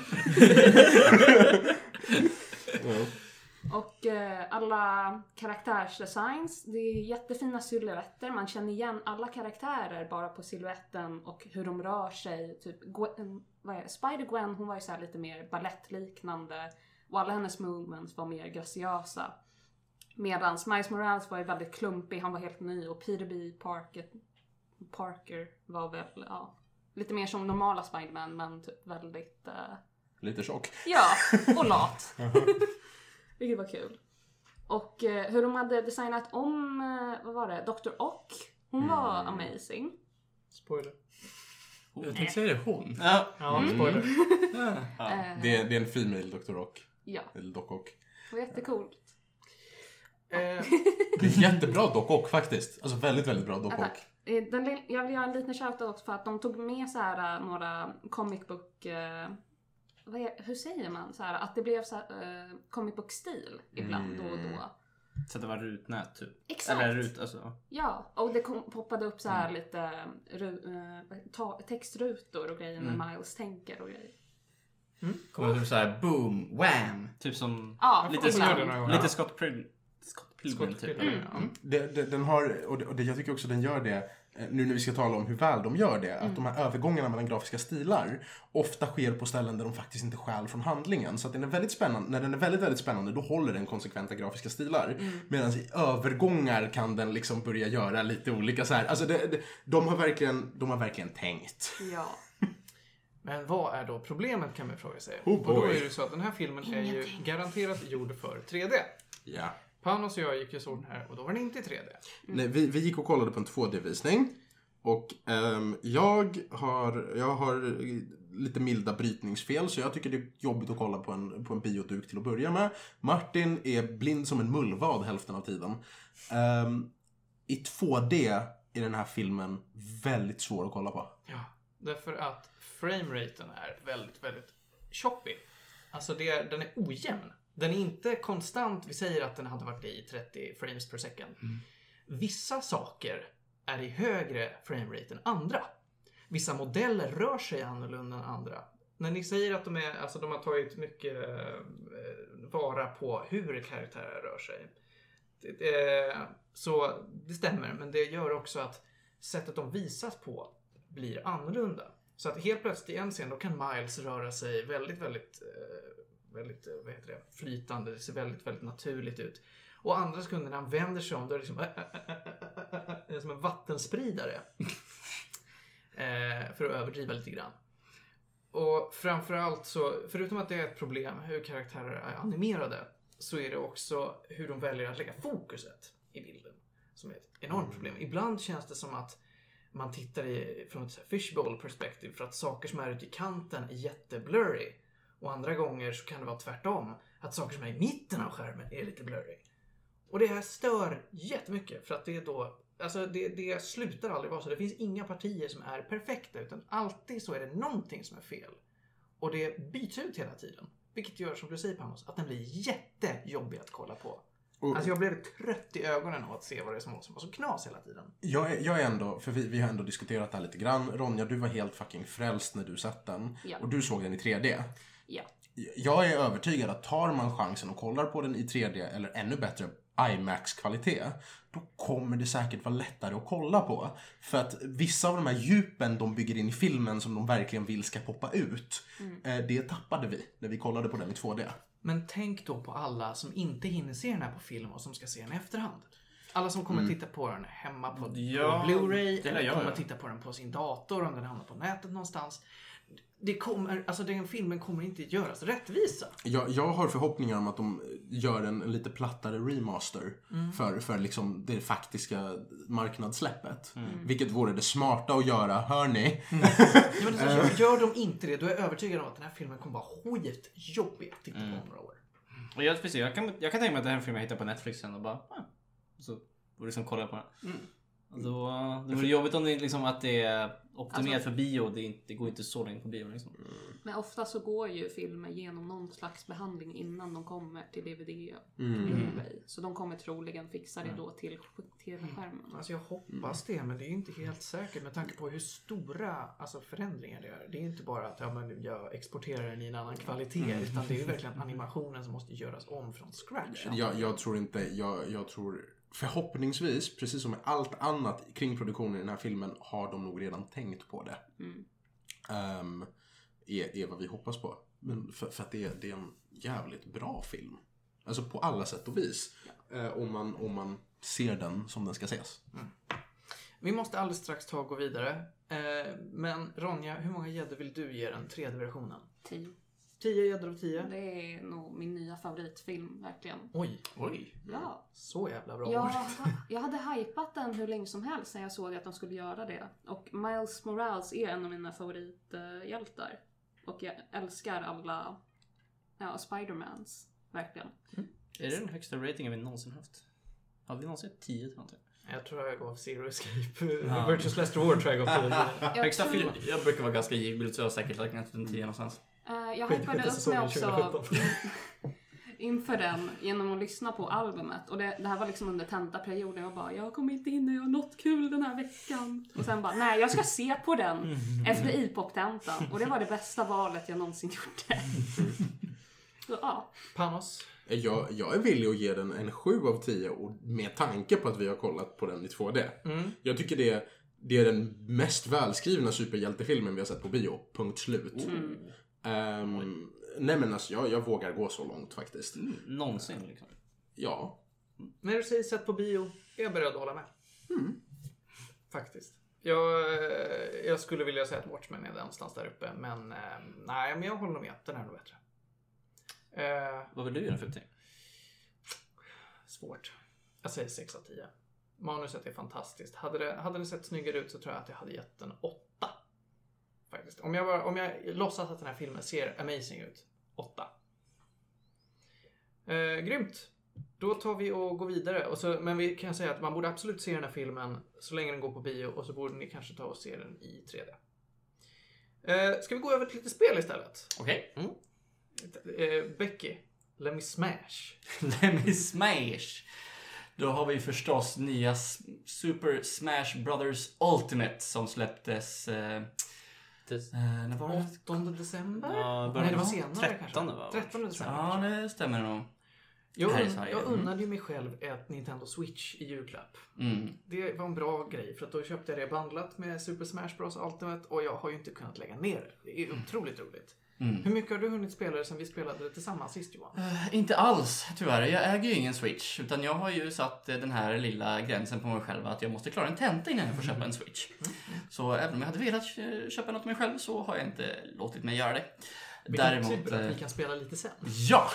Och eh, alla karaktärsdesigns, det är jättefina silhuetter. Man känner igen alla karaktärer bara på siluetten och hur de rör sig. Typ Gwen, det? Spider-Gwen, hon var ju så lite mer ballettliknande. Och alla hennes movements var mer graciösa. Medan Miles Morales var ju väldigt klumpig, han var helt ny. Och Peter B. Parker, Parker var väl, ja, lite mer som normala Spiderman men typ väldigt eh, lite tjock. Ja, och lat. Vilket var kul. Och eh, hur de hade designat om, eh, vad var det, Dr. Ock. Hon var amazing. Spoiler. Jag tänkte säga det hon. Ja. Ja, spoiler. Eh, Det, är- det är en female Dr. Rock. Ja, Eller Doc Ock. det var jättecoolt. Eh, Det är jättebra Doc Ock faktiskt. Alltså väldigt, väldigt bra Doc Vänta, Ock. eh, den, jag vill göra en liten shoutout också för att de tog med så här eh, några comic book eh, vad är, hur säger man? Så här, att det blev så här, uh, comic book-stil ibland då och då. Så att det var rutnät typ. Exakt. Eller rut, alltså. Ja, och det kom, poppade upp så här lite ru, eh, ta, textrutor och grejer när Miles tänker och grejer. Kommer typ såhär boom, wham. Typ som Ja, lite, Scott, lite Scott Pilgrim. Pilgrim typ. Ja. Mm. Det, det, den har, och det, och det, jag tycker också den gör det, eh, nu när vi ska tala om hur väl de gör det, att de här övergångarna mellan grafiska stilar ofta sker på ställen där de faktiskt inte stjäl från handlingen. Så att den är väldigt spännande, när den är väldigt, väldigt spännande, då håller den konsekventa grafiska stilar. Medan i övergångar kan den liksom börja göra lite olika så här. Alltså det, det, de, har verkligen, de har verkligen tänkt. Ja. Men vad är då problemet kan man fråga sig. Oh och då boy. är det så att den här filmen är ju garanterat gjord för 3D. Ja. Panos och jag gick och såg den här och då var den inte i 3D. Nej, vi, vi gick och kollade på en 2D-visning. Och ehm, jag, har, jag har lite milda brytningsfel så jag tycker det är jobbigt att kolla på en, på en bioduk till att börja med. Martin är blind som en mullvad hälften av tiden. Ehm, I 2D är den här filmen väldigt svår att kolla på. Ja, därför att frameraten är väldigt, väldigt choppy. Alltså det den är ojämn. Den är inte konstant. Vi säger att den hade varit i 30 frames per second. Vissa saker är i högre framerate än andra. Vissa modeller rör sig annorlunda än andra. När ni säger att de, är, alltså de har tagit mycket eh, vara på hur karaktärer rör sig. Så det stämmer, men det gör också att sättet de visas på blir annorlunda. Så att helt plötsligt i en scen då kan Miles röra sig väldigt, väldigt, eh, väldigt eh, vad heter det, flytande. Det ser väldigt, väldigt naturligt ut. Och andra sekunder när han vänder sig om då är det liksom äh, äh, äh, som en vattenspridare. eh, för att överdriva lite grann. Och framförallt så, förutom att det är ett problem hur karaktärer är animerade, så är det också hur de väljer att lägga fokuset i bilden. Som är ett enormt problem. Ibland känns det som att man tittar i, från ett fishbowl perspektiv för att saker som är ute i kanten är jätteblurry. Och andra gånger så kan det vara tvärtom. Att saker som är i mitten av skärmen är lite blurry. Och det här stör jättemycket för att det är då Alltså det, det slutar aldrig vara så. Det finns inga partier som är perfekta utan alltid så är det någonting som är fel. Och det byts ut hela tiden. Vilket gör som du säger Panos, att den blir jättejobbig att kolla på. Och- Alltså jag blev trött i ögonen av att se vad det är som som var så knas hela tiden. Jag är, jag är ändå, för vi, vi har ändå diskuterat det här lite grann. Ronja, du var helt fucking frälst när du sett den. Ja. Och du såg den i 3D. Ja. Jag är övertygad att tar man chansen och kollar på den i 3D eller ännu bättre IMAX-kvalitet, då kommer det säkert vara lättare att kolla på. För att vissa av de här djupen de bygger in i filmen som de verkligen vill ska poppa ut, eh, det tappade vi när vi kollade på den i 2D. Men tänk då på alla som inte hinner se den här på film och som ska se den i efterhand. Alla som kommer titta på den hemma på, Ja, på Blu-ray, eller jag kommer göra. titta på den på sin dator om den hamnar på nätet någonstans. Det kommer, alltså den filmen kommer inte göras rättvisa. Jag, jag har förhoppningar om att de gör en, en lite plattare remaster för, för liksom det faktiska marknadssläppet. Vilket vore det smarta att göra, hör ni? Ja, men alltså, gör, gör de inte det, då är jag övertygad om att den här filmen kommer vara skitjobbig att titta på om några år. Och jag, precis, jag, kan, jag kan tänka mig att det här är en film jag hittar på Netflix sen och bara... Ah. Så och liksom kolla på den. Och Då, det vore jobbigt om det liksom att det är optimerat Alltså- för bio. Det, inte, det går inte så länge på bio liksom. Men ofta så går ju filmer genom någon slags behandling innan de kommer till DVD Mm. Blu-ray. Så de kommer troligen fixa det då till TV-skärmen. Alltså jag hoppas det, men det är ju inte helt säkert med tanke på hur stora alltså, förändringar det är. Det är inte bara att ja, men jag exporterar den i en annan kvalitet, utan det är ju verkligen animationen som måste göras om från scratch. Jag, jag tror inte, jag, jag tror förhoppningsvis, precis som med allt annat kring produktionen i den här filmen, har de nog redan tänkt på det. Mm. Ehm, är, är vad vi hoppas på. Men för, för att det är, det är en jävligt bra film. Alltså på alla sätt och vis. Eh, om, man, om man ser den som den ska ses. Vi måste alldeles strax ta och gå vidare. Eh, men Ronja, hur många gäddor vill du ge den 3D-versionen? Tio. 10 gäddor av 10? Det är nog min nya favoritfilm, verkligen. Oj, Oj. Ja. så jävla bra. Jag, jag hade hypat den hur länge som helst när jag såg att de skulle göra det. Och Miles Morales är en av mina favorithjältar. Och jag älskar alla ja, Spidermans, verkligen. Är det den högsta ratingen vi någonsin haft? Har vi någonsin 10 till någonting? Jag tror jag gav Zero Escape. Ja. Virtuous Last Reward tror jag gav till. Jag Högsta tror- film? Jag brukar vara ganska givmild så jag har säkert lagt ner till en 10 någonstans. Eh, jag i upp mig också 2017. inför den genom att lyssna på albumet. Och det, det här var liksom under tentaperioden. Jag bara, jag kommer inte hinna göra något kul den här veckan. Och sen bara, nej jag ska se på den efter IPOP-tentan. Och det var det bästa valet jag någonsin gjorde. Så, ja. Panos? Jag, jag är villig att ge den en 7 av 10 och med tanke på att vi har kollat på den i 2D. Mm. Jag tycker det, det är den mest välskrivna superhjältefilmen vi har sett på bio. Punkt slut. Ehm, nej men alltså jag, jag vågar gå så långt faktiskt. Någonsin liksom. Ja. När du säger sett på bio är jag beredd att hålla med. Faktiskt. Jag, eh, jag skulle vilja säga att Watchmen är någonstans där uppe, men eh, nej, men jag håller med. Den här är nog bättre. Eh, Vad vill du göra för betyg? svårt. Jag säger 6 av 10. Manuset är fantastiskt. Hade, det, hade den sett snyggare ut så tror jag att jag hade gett den 8. Faktiskt. Om jag, bara, om jag låtsas att den här filmen ser amazing ut. 8. Eh, grymt. Då tar vi och går vidare. Och så, men vi kan säga att man borde absolut se den här filmen så länge den går på bio och så borde ni kanske ta och se den i 3D. Eh, ska vi gå över till lite spel istället? Okej. Mm. Eh, Becky, Let Me Smash. Let me smash! Då har vi förstås nya Super Smash Brothers Ultimate som släpptes... Eh, Eh, när var det? 8 december? Ja, början- Nej, det var senare 13 kanske. va? 13 december. Ja, det stämmer nog. Jag, un- jag Mm. unnade ju mig själv ett Nintendo Switch i julklapp. Mm. Det var en bra grej för att då köpte jag det bandlat med Super Smash Bros Ultimate och jag har ju inte kunnat lägga ner det. Det är otroligt roligt. Mm. Hur mycket har du hunnit spela det sen vi spelade det tillsammans sist Johan? Eh, inte alls, tyvärr. Jag äger ju ingen Switch. Utan jag har ju satt eh, den här lilla gränsen på mig själv att jag måste klara en tenta innan jag får köpa en Switch. Så även om jag hade velat eh, köpa något till mig själv så har jag inte låtit mig göra det. Vilken Däremot... tur att eh, vi kan spela lite sen. Ja!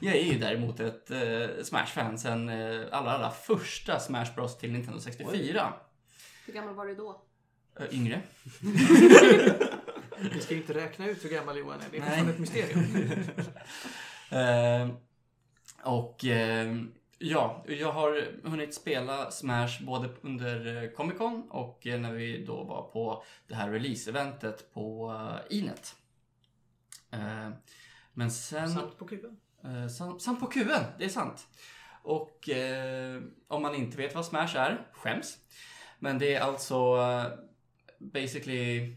Jag är ju däremot ett eh, Smash-fan sen eh, allra, allra första Smash Bros till Nintendo 64. Hur gammal var du då? Yngre. Vi ska ju inte räkna ut hur gammal Johan är. Det är fortfarande ett mysterium. Eh, och eh, ja, jag har hunnit spela Smash både under eh, Comic Con och eh, när vi då var på det här release-eventet på Inet. Eh, men sen... Samt på kuben. Eh, sam- samt på QN, det är sant. Och eh, om man inte vet vad Smash är, skäms. Men det är alltså basically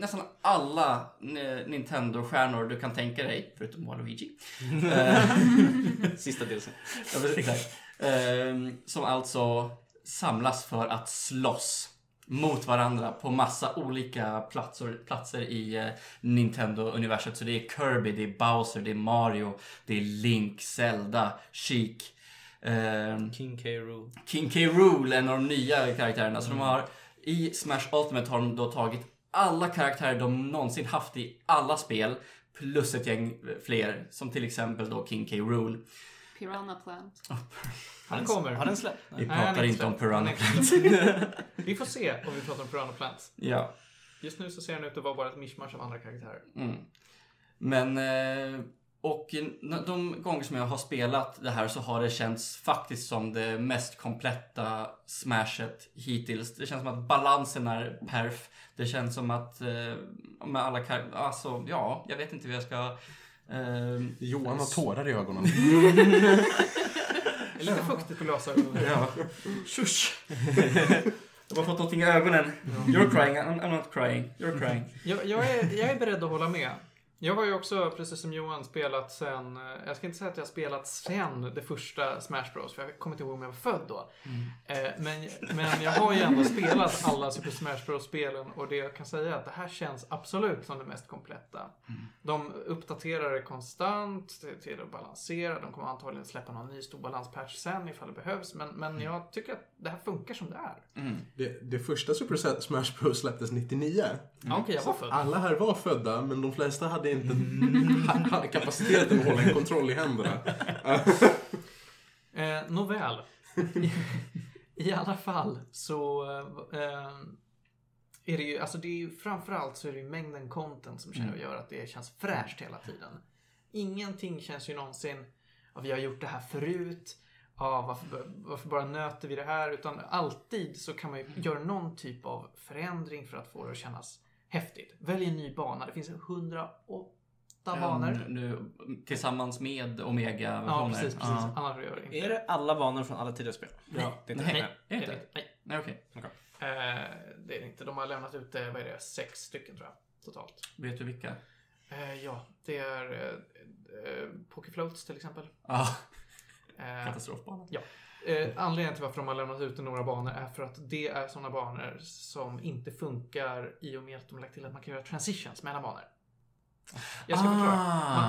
nästan alla Nintendo-stjärnor du kan tänka dig, förutom Waluigi. Eh, Sista delsen. Ja, precis, exakt. Ehm, som alltså samlas för att slåss mot varandra på massa olika platser, platser i eh, Nintendo-universet. Så det är Kirby, det är Bowser, det är Mario, det är Link, Zelda, Sheik. ehm, King K. Rool. King K. Rool, en av de nya karaktärerna. Så de har, i Smash Ultimate har de då tagit alla karaktärer de någonsin haft i alla spel. Plus ett gäng fler, som till exempel då King K. Rool. Piranha Plant. Han kommer. Har den släppt? Vi pratar är inte om. Piranha Plant. Vi får se om vi pratar om Piranha Plants. ja. Just nu så ser han ut att vara bara ett mischmasch av andra karaktärer. Mm. Men, eh, och de gånger som jag har spelat det här så har det känts faktiskt som det mest kompletta smashet hittills. Det känns som att balansen är perf. Det känns som att eh, med alla kar- alltså ja, jag vet inte hur jag ska... Eh, Johan har tårar i ögonen. Det är lite fuktigt på glasögonen. Ja. Shush! Jag har fått någonting i ögonen. You're crying, I'm, I'm not crying. You're crying. Jag, jag, är, jag är beredd att hålla med. Jag har ju också, precis som Johan, spelat sen... eh, Jag ska inte säga att jag har spelat sen det första Smash Bros. För jag kommer inte ihåg om jag var född då. Eh, Men, men jag har ju ändå spelat alla Super Smash Bros-spelen och det jag kan säga är att det här känns absolut som det mest kompletta. De uppdaterar det konstant till, att balansera. De kommer antagligen släppa någon ny stor balanspatch sen ifall det behövs. Men, men jag tycker att det här funkar som det är. Mm. Det, det första Super Smash Bros släpptes 99. Ja, Okej, jag var född. Alla här var födda, men de flesta hade inte ha- hade kapaciteten att hålla en kontroll i händerna. Eh, nåväl. I, I alla fall så eh, är det ju, alltså det är ju framförallt så är det ju mängden content som känner gör att det känns fräscht hela tiden. Ingenting känns ju någonsin, ja, vi har gjort det här förut, ja, varför, varför bara nöter vi det här? Utan alltid så kan man ju göra någon typ av förändring för att få det att kännas häftigt. Välj en ny bana. Det finns 108 Ja, banor. Nu, tillsammans med Ja, Omega-versioner. precis. precis. Ja. Annars gör det inte. Är det alla banor från alla tidigare spel? Ja. Det är inte Nej. nej. Är det Det är inte? Nej. Nej, okej. Eh, det är det inte. De har lämnat ut, eh, vad är det, sex stycken tror jag. Totalt. Vet du vilka? Eh, ja, det är eh, eh, Pokéfloats till exempel. Ja, Eh, katastrofbana. Eh, anledningen till varför de har lämnat ut några banor är för att det är sådana banor som inte funkar i och med att de lagt till att man kan göra transitions mellan banor. Jag ska Ah. förklara.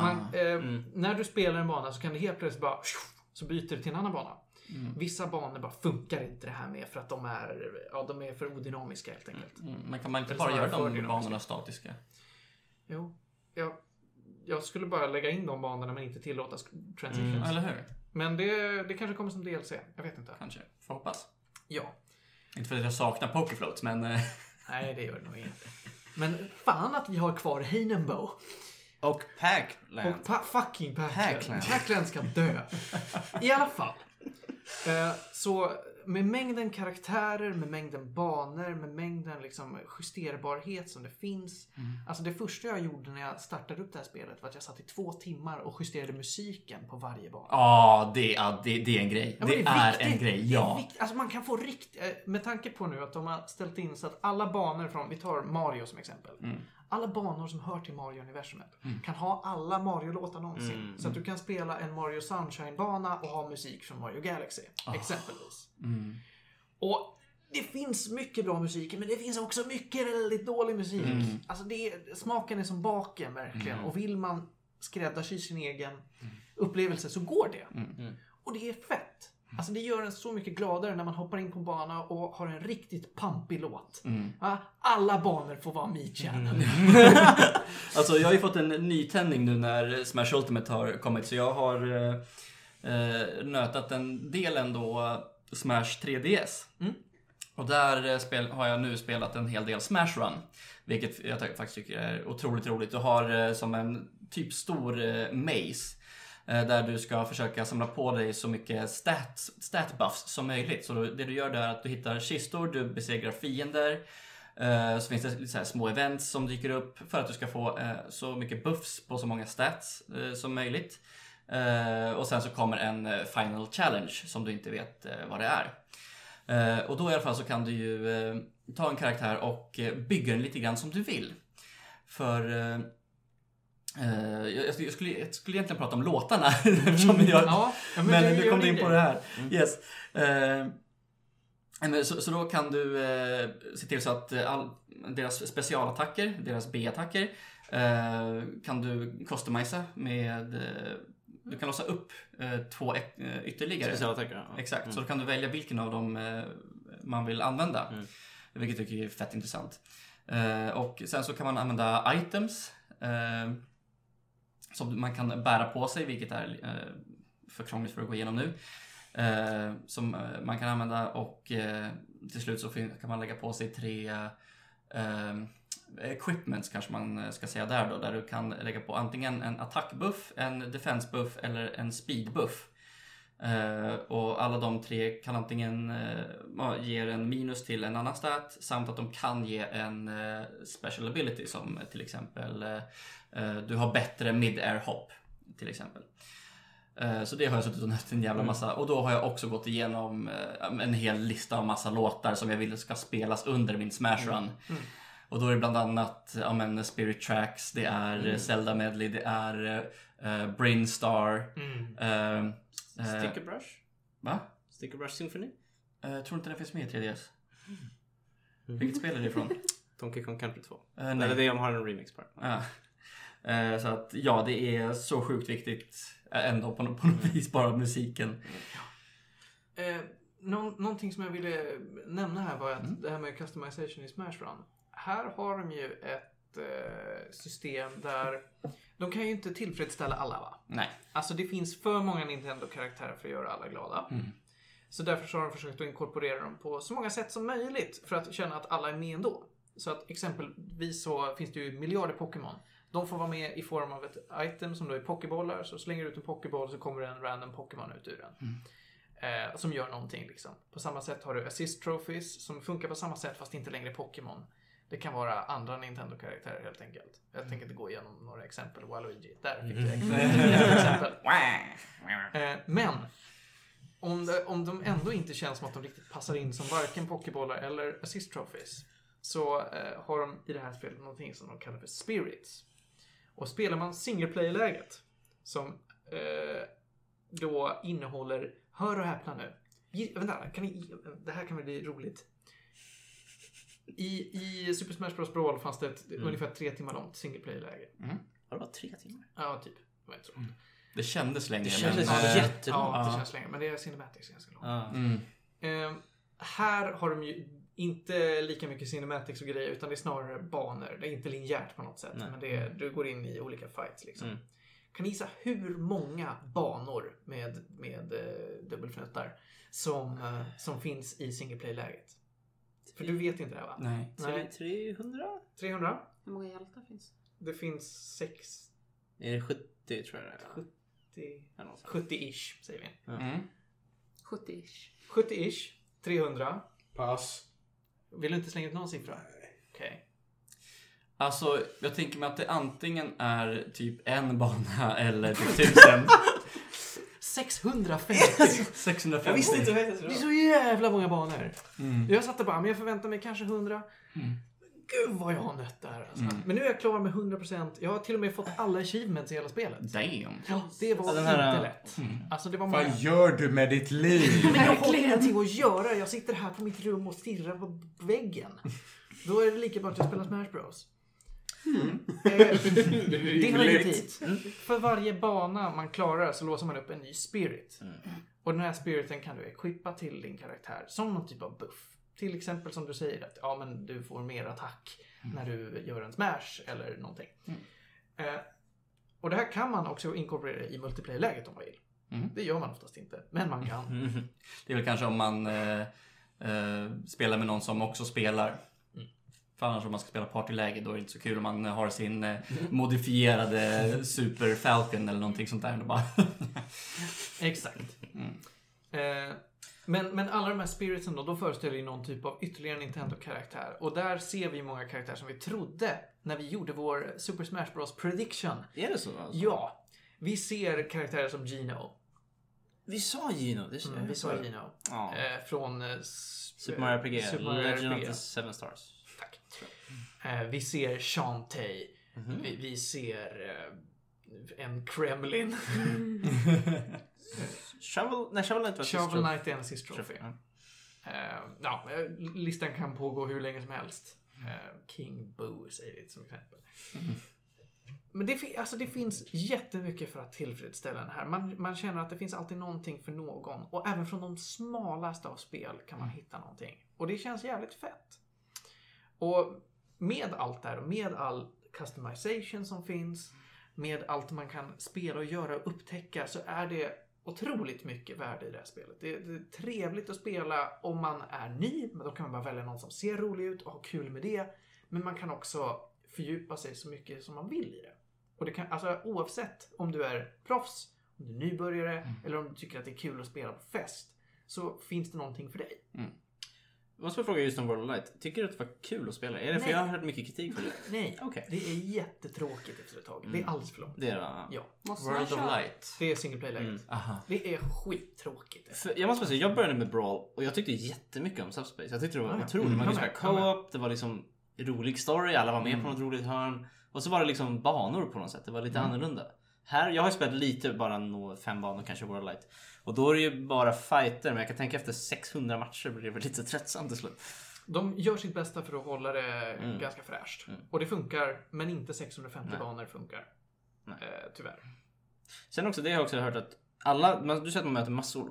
Man, man, eh, Mm. När du spelar en bana så kan det helt plötsligt bara så byter det till en annan bana. Mm. Vissa banor bara funkar inte det här med för att de är, ja, de är för odynamiska helt enkelt. Mm, men kan man inte bara göra de banorna statiska? Jo, jag, skulle bara lägga in de banorna men inte tillåta transitions. Mm, eller hur? Men det, det kanske kommer som DLC. Jag vet inte. Kanske. Får hoppas. Ja. Inte för att jag saknar Pokéfloats, men... eh, Nej, det gör det nog inte. Men fan att vi har kvar Heinenbow. Och Packland. Och pa- fucking Packland. Packland. Packland ska dö. I alla fall. Eh, så med mängden karaktärer, med mängden banor, med mängden liksom justerbarhet som det finns. Alltså det första jag gjorde när jag startade upp det här spelet var att jag satt i två timmar och justerade musiken på varje bana. Ja, det, ja, det, det är en grej. Ja, det, men är, viktigt. en grej, Det är ja. Alltså man kan få riktigt... eh, Med tanke på nu att de har ställt in så att alla banor från, vi tar Mario som exempel. Mm. Alla banor som hör till Mario-universumet kan ha alla Mario-låtar någonsin. Mm. Så att du kan spela en Mario Sunshine-bana och ha musik från Mario Galaxy. Exempelvis. Mm. Och det finns mycket bra musik, men det finns också mycket väldigt dålig musik. Mm. Alltså det smaken är som baken verkligen. Mm. Och vill man skräddarsy sin egen upplevelse så går det. Mm. Och det är fett. Alltså det gör en så mycket gladare när man hoppar in på en bana och har en riktigt pampig låt. Mm. Alla banor får vara Me Channel. Alltså jag har ju fått en nytändning nu när Smash Ultimate har kommit så jag har eh, eh, nötat en del ändå Smash 3DS. Mm. Och där eh, spel, har jag nu spelat en hel del Smash Run. Vilket jag faktiskt tycker är otroligt roligt. Du har eh, som en typ stor eh, maze. Eh, där du ska försöka samla på dig så mycket stats, stat buffs som möjligt. Så det du gör där är att du hittar kistor, du besegrar fiender. Eh, så finns det lite så här små events som dyker upp för att du ska få eh, så mycket buffs på så många stats som möjligt. Och sen så kommer en final challenge som du inte vet vad det är. Och då i alla fall så kan du ju ta en karaktär och bygga den lite grann som du vill. För jag, jag skulle- jag, skulle, egentligen prata om låtarna eftersom jag, Ja, ja, men du nu gör kom du in på det här. Yes. Eh, men så, så då kan du eh, se till så att eh, all, deras specialattacker, deras B-attacker, eh, kan du customisa med... Eh, du kan låsa upp eh, två eh, ytterligare. Specialattacker. ja. Exakt, så då kan du välja vilken av dem eh, man vill använda. Mm. Vilket jag tycker är fett intressant. Eh, och sen så kan man använda items eh, som man kan bära på sig, vilket är eh, för krångligt för att gå igenom nu. Eh, som eh, man kan använda och till slut så kan man lägga på sig tre equipments kanske man ska säga där då, där du kan lägga på antingen en attackbuff, en defensebuff eller en speedbuff. Eh, och alla de tre kan antingen ja, ge en minus till en annan stat samt att de kan ge en eh, special ability som till exempel du har bättre mid-air hopp till exempel. Så det har jag suttit och nött en jävla massa. Och då har jag också gått igenom en hel lista av massa låtar som jag vill ska spelas under min smash run. Och då är det bland annat ja, men Spirit Tracks, det är mm. Zelda Medley, det är uh, Brainstar. Mm. Uh, uh, Sticker Brush? Va? Sticker Brush Symphony? Uh, jag tror inte den finns med i 3DS. Vilket spel är det ifrån? Donkey Kong Country 2. Uh, nej. Eller det är har en remix på. Ja. Eh, Så att ja, det är så sjukt viktigt eh, ändå på, nå- på något vis bara musiken. Eh, någon, någonting som jag ville nämna här var att det här med customization i Smash Run. Här har de ju ett eh, system där de kan ju inte tillfredsställa alla va? Nej. Alltså det finns för många Nintendo-karaktärer för att göra alla glada. Mm. Så därför så har de försökt att inkorporera dem på så många sätt som möjligt för att känna att alla är med ändå. Så att exempelvis så finns det ju miljarder Pokémon. De får vara med i form av ett item som då är pokébollar. Så slänger du ut en pokéboll så kommer det en random Pokémon ut ur den. Eh, som gör någonting liksom. På samma sätt har du assist trophies som funkar på samma sätt fast inte längre Pokémon. Det kan vara andra Nintendo-karaktärer helt enkelt. Jag tänker inte gå igenom några exempel. Waluigi, där fick du ett exempel. Eh, Men om, det, om de ändå inte känns som att de riktigt passar in som varken pokébollar eller assist trophies så eh, har de i det här spelet någonting som de kallar för spirits. Och spelar man single player-läget som eh, då innehåller, hör och häpna nu. Vänta, kan ni, det här kan väl bli roligt. I, I Super Smash Bros Brawl fanns det ett ungefär tre timmar långt single player-läge. Var det bara tre timmar? Ja, typ. Det var inte så långt. Det kändes länge. Det kändes men, ja, eh, jättelångt. Ja, det känns länge. Men det är Cinematics ganska långt. Mm. Eh, här har de ju inte lika mycket cinematics och grejer utan det är snarare banor. Det är inte linjärt på något sätt. Nej. Men det är, du går in i olika fights liksom. Mm. Kan ni gissa hur många banor med, med eh, dubbelfnuttar som, eh, som finns i single play-läget? För du vet inte det här va? Nej. Nej. 300? 300. Hur många hjältar finns? Det finns 6, Är det 70 tror jag det är? 70, Eller något sånt. 70-ish säger vi. Mm. 70-ish. 70-ish, 300. Pass. Vill du inte slänga ut någon siffra? Okej. Alltså, jag tänker mig att det antingen är typ en bana eller typ tusen. 650! 650. Jag visste inte det Det är så jävla många banor. Mm. Jag satte bara, men jag förväntar mig kanske 100. Gud vad jag har nött där alltså. Men nu är jag klar med 100%. Jag har till och med fått alla achievements i hela spelet. Damn. Ja, det var den här, inte äh, lätt. Alltså det var många... Vad gör du med ditt liv? Men jag har ingenting att göra. Jag sitter här på mitt rum och stirrar på väggen. Då är det lika bra att jag spelar Smash Bros. Eh, det hör ju dit. För varje bana man klarar så låser man upp en ny spirit. Och den här spiriten kan du equippa till din karaktär som någon typ av buff. Till exempel som du säger att ja, men du får mer attack när du gör en smash eller någonting. Eh, och det här kan man också inkorporera i multiplayer-läget om man vill. Mm. Det gör man oftast inte, men man kan. Det är väl kanske om man eh, eh, spelar med någon som också spelar. För annars om man ska spela partyläge då är det inte så kul om man har sin eh, modifierade Super Falcon eller någonting sånt där. Och bara Exakt. Eh, men, men alla de här spiritsen då, de föreställer ju någon typ av ytterligare Nintendo-karaktär. Och där ser vi många karaktärer som vi trodde när vi gjorde vår Super Smash Bros prediction. Är det så? Alltså? Ja, vi ser karaktärer som Gino. Vi sa Gino. Det Mm, vi sa Gino. Ja. Eh, från eh, Super Mario RPG. Super Mario Legend RPG. of the Seven Stars. Eh, vi ser Shantae. Mhm. Vi, vi ser eh, en Kremlin. Shovel, nej, Shovel Knight var sist, Shovel. Knight är en assist trophy. Ja. Eh, ja, listan kan pågå hur länge som helst. Eh, King Boo säger vi som exempel. Men det, alltså det finns jättemycket för att tillfredsställa den här. Man, man känner att det finns alltid någonting för någon. Och även från de smalaste av spel kan man hitta någonting. Och det känns jävligt fett. Och med allt där och med all customization som finns, med allt man kan spela och göra och upptäcka så är det otroligt mycket värde i det här spelet. Det, det är trevligt att spela om man är ny, men då kan man bara välja någon som ser rolig ut och ha kul med det. Men man kan också fördjupa sig så mycket som man vill i det. Och det kan, alltså oavsett om du är proffs, om du är nybörjare eller om du tycker att det är kul att spela på fest så finns det någonting för dig. Jag måste fråga just om World of Light. Tycker du att det var kul att spela? Är det för Nej. jag har hört mycket kritik för det? Nej, Okej. det är jättetråkigt efter ett tag. Det är alldeles för långt. Det är det? Ja, Måste World of? Light. det är single play-läget. Mm. Aha. Det är skittråkigt. För jag måste säga, jag började med Brawl och jag tyckte jättemycket om Subspace. Jag tyckte det var ja. otroligt. Mm, Man kunde jag spela co-op, det var liksom rolig story, alla var med Mm. på något roligt hörn. Och så var det liksom banor på något sätt, det var lite Mm. annorlunda. Här, jag har ju spelat lite, bara nå fem banor kanske World Light. Och då är det ju bara fighter, men jag kan tänka efter 600 matcher blir det väl lite tröttsamt till slut. De gör sitt bästa för att hålla det Mm. ganska fräscht. Mm. Och det funkar, men inte 650 Nej. banor funkar. Nej. Eh, tyvärr. Sen också, det har jag också hört att alla, du säger att man möter massor,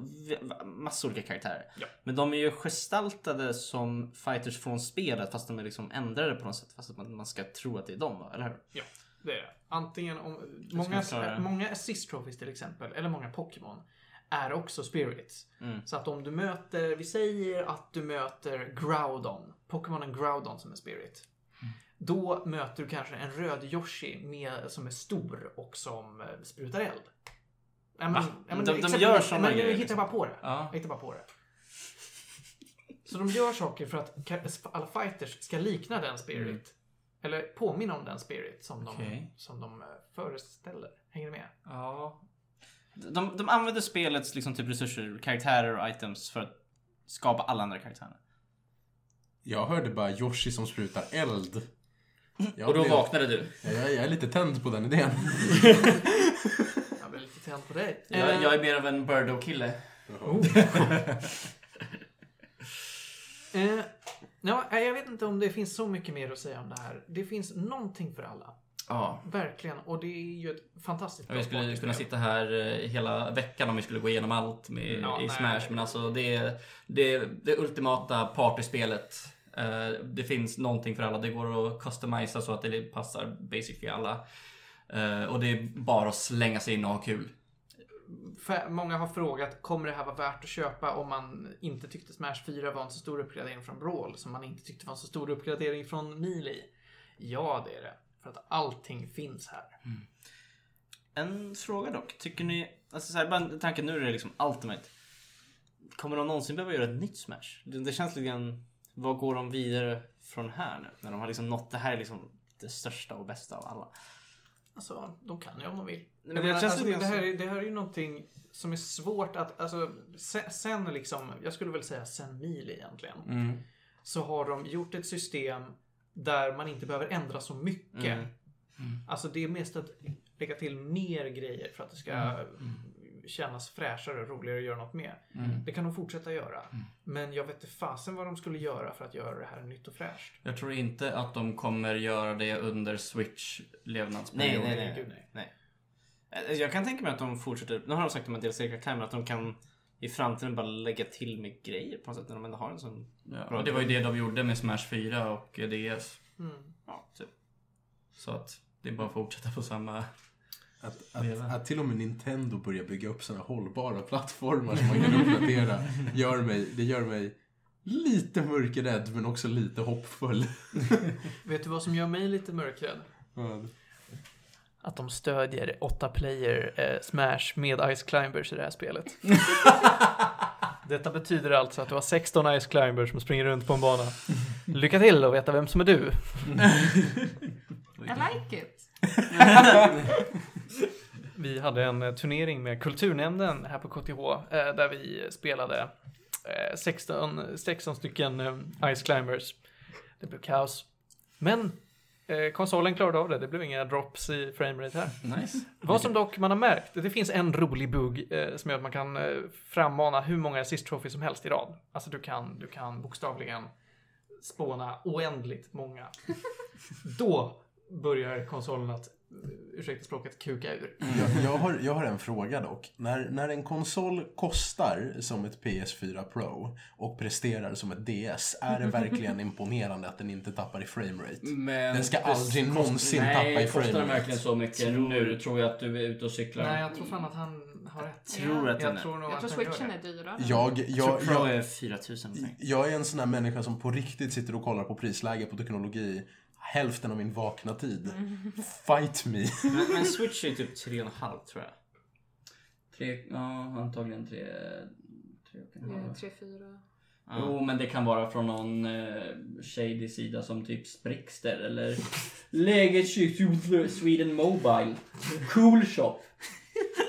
massor olika karaktärer. Ja. Men de är ju gestaltade som fighters från spelet fast de är liksom ändrade på något sätt. Fast att man, man ska tro att det är dem, eller hur? Ja, det är det. Antingen om... Många, det. många assist trophies till exempel, eller många Pokémon, är också spirits. Mm. Så att om du möter, vi säger att du möter Groudon, Pokémonen Groudon som är spirit. Mm. Då möter du kanske en röd Yoshi med, som är stor och som eh, sprutar eld. Ja, men, ja, men De- de exempel- gör men grejer, Jag hittar liksom. bara på det. Ja. Hittar bara på det. Så de gör saker för att alla fighters ska likna den spirit. Eller påminna om den spirit som de, Okej. som de eh, föreställer. Hänger ni med? Ja. De, de använder spelets liksom typ resurser, karaktärer och items för att skapa alla andra karaktärer. Jag hörde bara Yoshi som sprutar eld. Jag Och då blev- vaknade du. Jag, jag är lite tänd på den idén. Jag blir lite tänd på dig. Jag, Eh, jag är mer av en Birdo-kille. Eh, ja, jag vet inte om det finns så mycket mer att säga om det här. Det finns någonting för alla. Ja. Verkligen. Och det är ju ett fantastiskt Ja, Vi skulle kunna sitta här eh, hela veckan om vi skulle gå igenom allt med, Ja, i nej. Smash. Men alltså det är det, det ultimata partyspelet. Eh, det finns någonting för alla. Det går att customisa så att det passar basically alla. Eh, och det är bara att slänga sig in och ha kul. Många har frågat, kommer det här vara värt att köpa om man inte tyckte Smash 4 var en så stor uppgradering från Brawl, som man inte tyckte var en så stor uppgradering från Melee? Ja, det är det. För att allting finns här. Mm. En fråga dock. Tycker ni, alltså så här, bara tanken nu är det liksom Ultimate. Kommer de någonsin behöva göra ett nytt Smash? Det, det känns lite grann, vad går de vidare från här nu? När de har liksom nått, det här är liksom det största och bästa av alla. Alltså, de kan ju om de vill. Men Jag det menar, känns alltså, det, här det här är ju någonting som är svårt att, alltså, sen, sen liksom, jag skulle väl säga sen Melee egentligen. Mm. så har de gjort ett system där man inte behöver ändra så mycket. Mm. Alltså det är mest att lägga till mer grejer för att det ska kännas fräschare och roligare att göra något med. Mm. Det kan de fortsätta göra. Men jag vet inte fasen vad de skulle göra för att göra det här nytt och fräscht. Jag tror inte att de kommer göra det under Switch levnadsperiod. Nej, nej, nej. Gud, nej. nej. Eh, Jag kan tänka mig att de fortsätter, nu har de sagt om en del seriekaraktärer, att de kan i framtiden bara lägga till med grejer på något sätt när de ändå har en sån, Ja, Bra det var ju det de gjorde med Smash 4 och DS. Mm. ja, typ. Så att det är bara att fortsätta på samma... Att, att, att till och med Nintendo börjar bygga upp sådana hållbara plattformar som man kan uppdatera gör mig, det gör mig lite mörkrädd men också lite hoppfull. Vet du vad som gör mig lite mörkrädd? Att de stödjer 8 player eh, Smash med Ice Climbers i det här spelet. Detta betyder alltså att du har 16 Ice Climbers som springer runt på en bana. Lycka till att veta vem som är du. I like it. Vi hade en eh, turnering med kulturnämnden här på KTH eh, där vi spelade eh, 16, 16 stycken Ice Climbers. Det blev kaos. Men konsolen klarade av det. Det blev inga drops i framerate här. Nice. Vad som dock man har märkt, det finns en rolig bugg eh, som gör att man kan eh, frammana hur många assist trophies som helst i rad. Alltså du kan, du kan bokstavligen spåna oändligt många. Då börjar konsolen att, ursäkta språket, kuka ur. Jag, jag, har, jag har en fråga dock. När, när en konsol kostar som ett PS4 Pro och presterar som ett DS, är det verkligen imponerande att den inte tappar i framerate? Men Den ska aldrig kost- någonsin nej, tappa i kostar den framerate. verkligen så mycket nu? Tror jag att du är ute och cyklar. Nej, jag tror fan att han har rätt. Tror att Jag är. tror nog Jag att tror gör switchen är dyrare. Jag, Jag jag, tror Pro jag, är 4000 någonting. jag är en sån här människa som på riktigt sitter och kollar på prisläge på teknologi hälften av min vakna tid. Fight me. Men, men Switch är typ 3,5 tror jag. Tre, ja, antagligen tre... tre och en halv. Tre, fyra. Ja. Jo, men det kan vara från någon eh, shady sida som typ Sprixter eller Läget 20 Sweden Mobile, Cool Shop,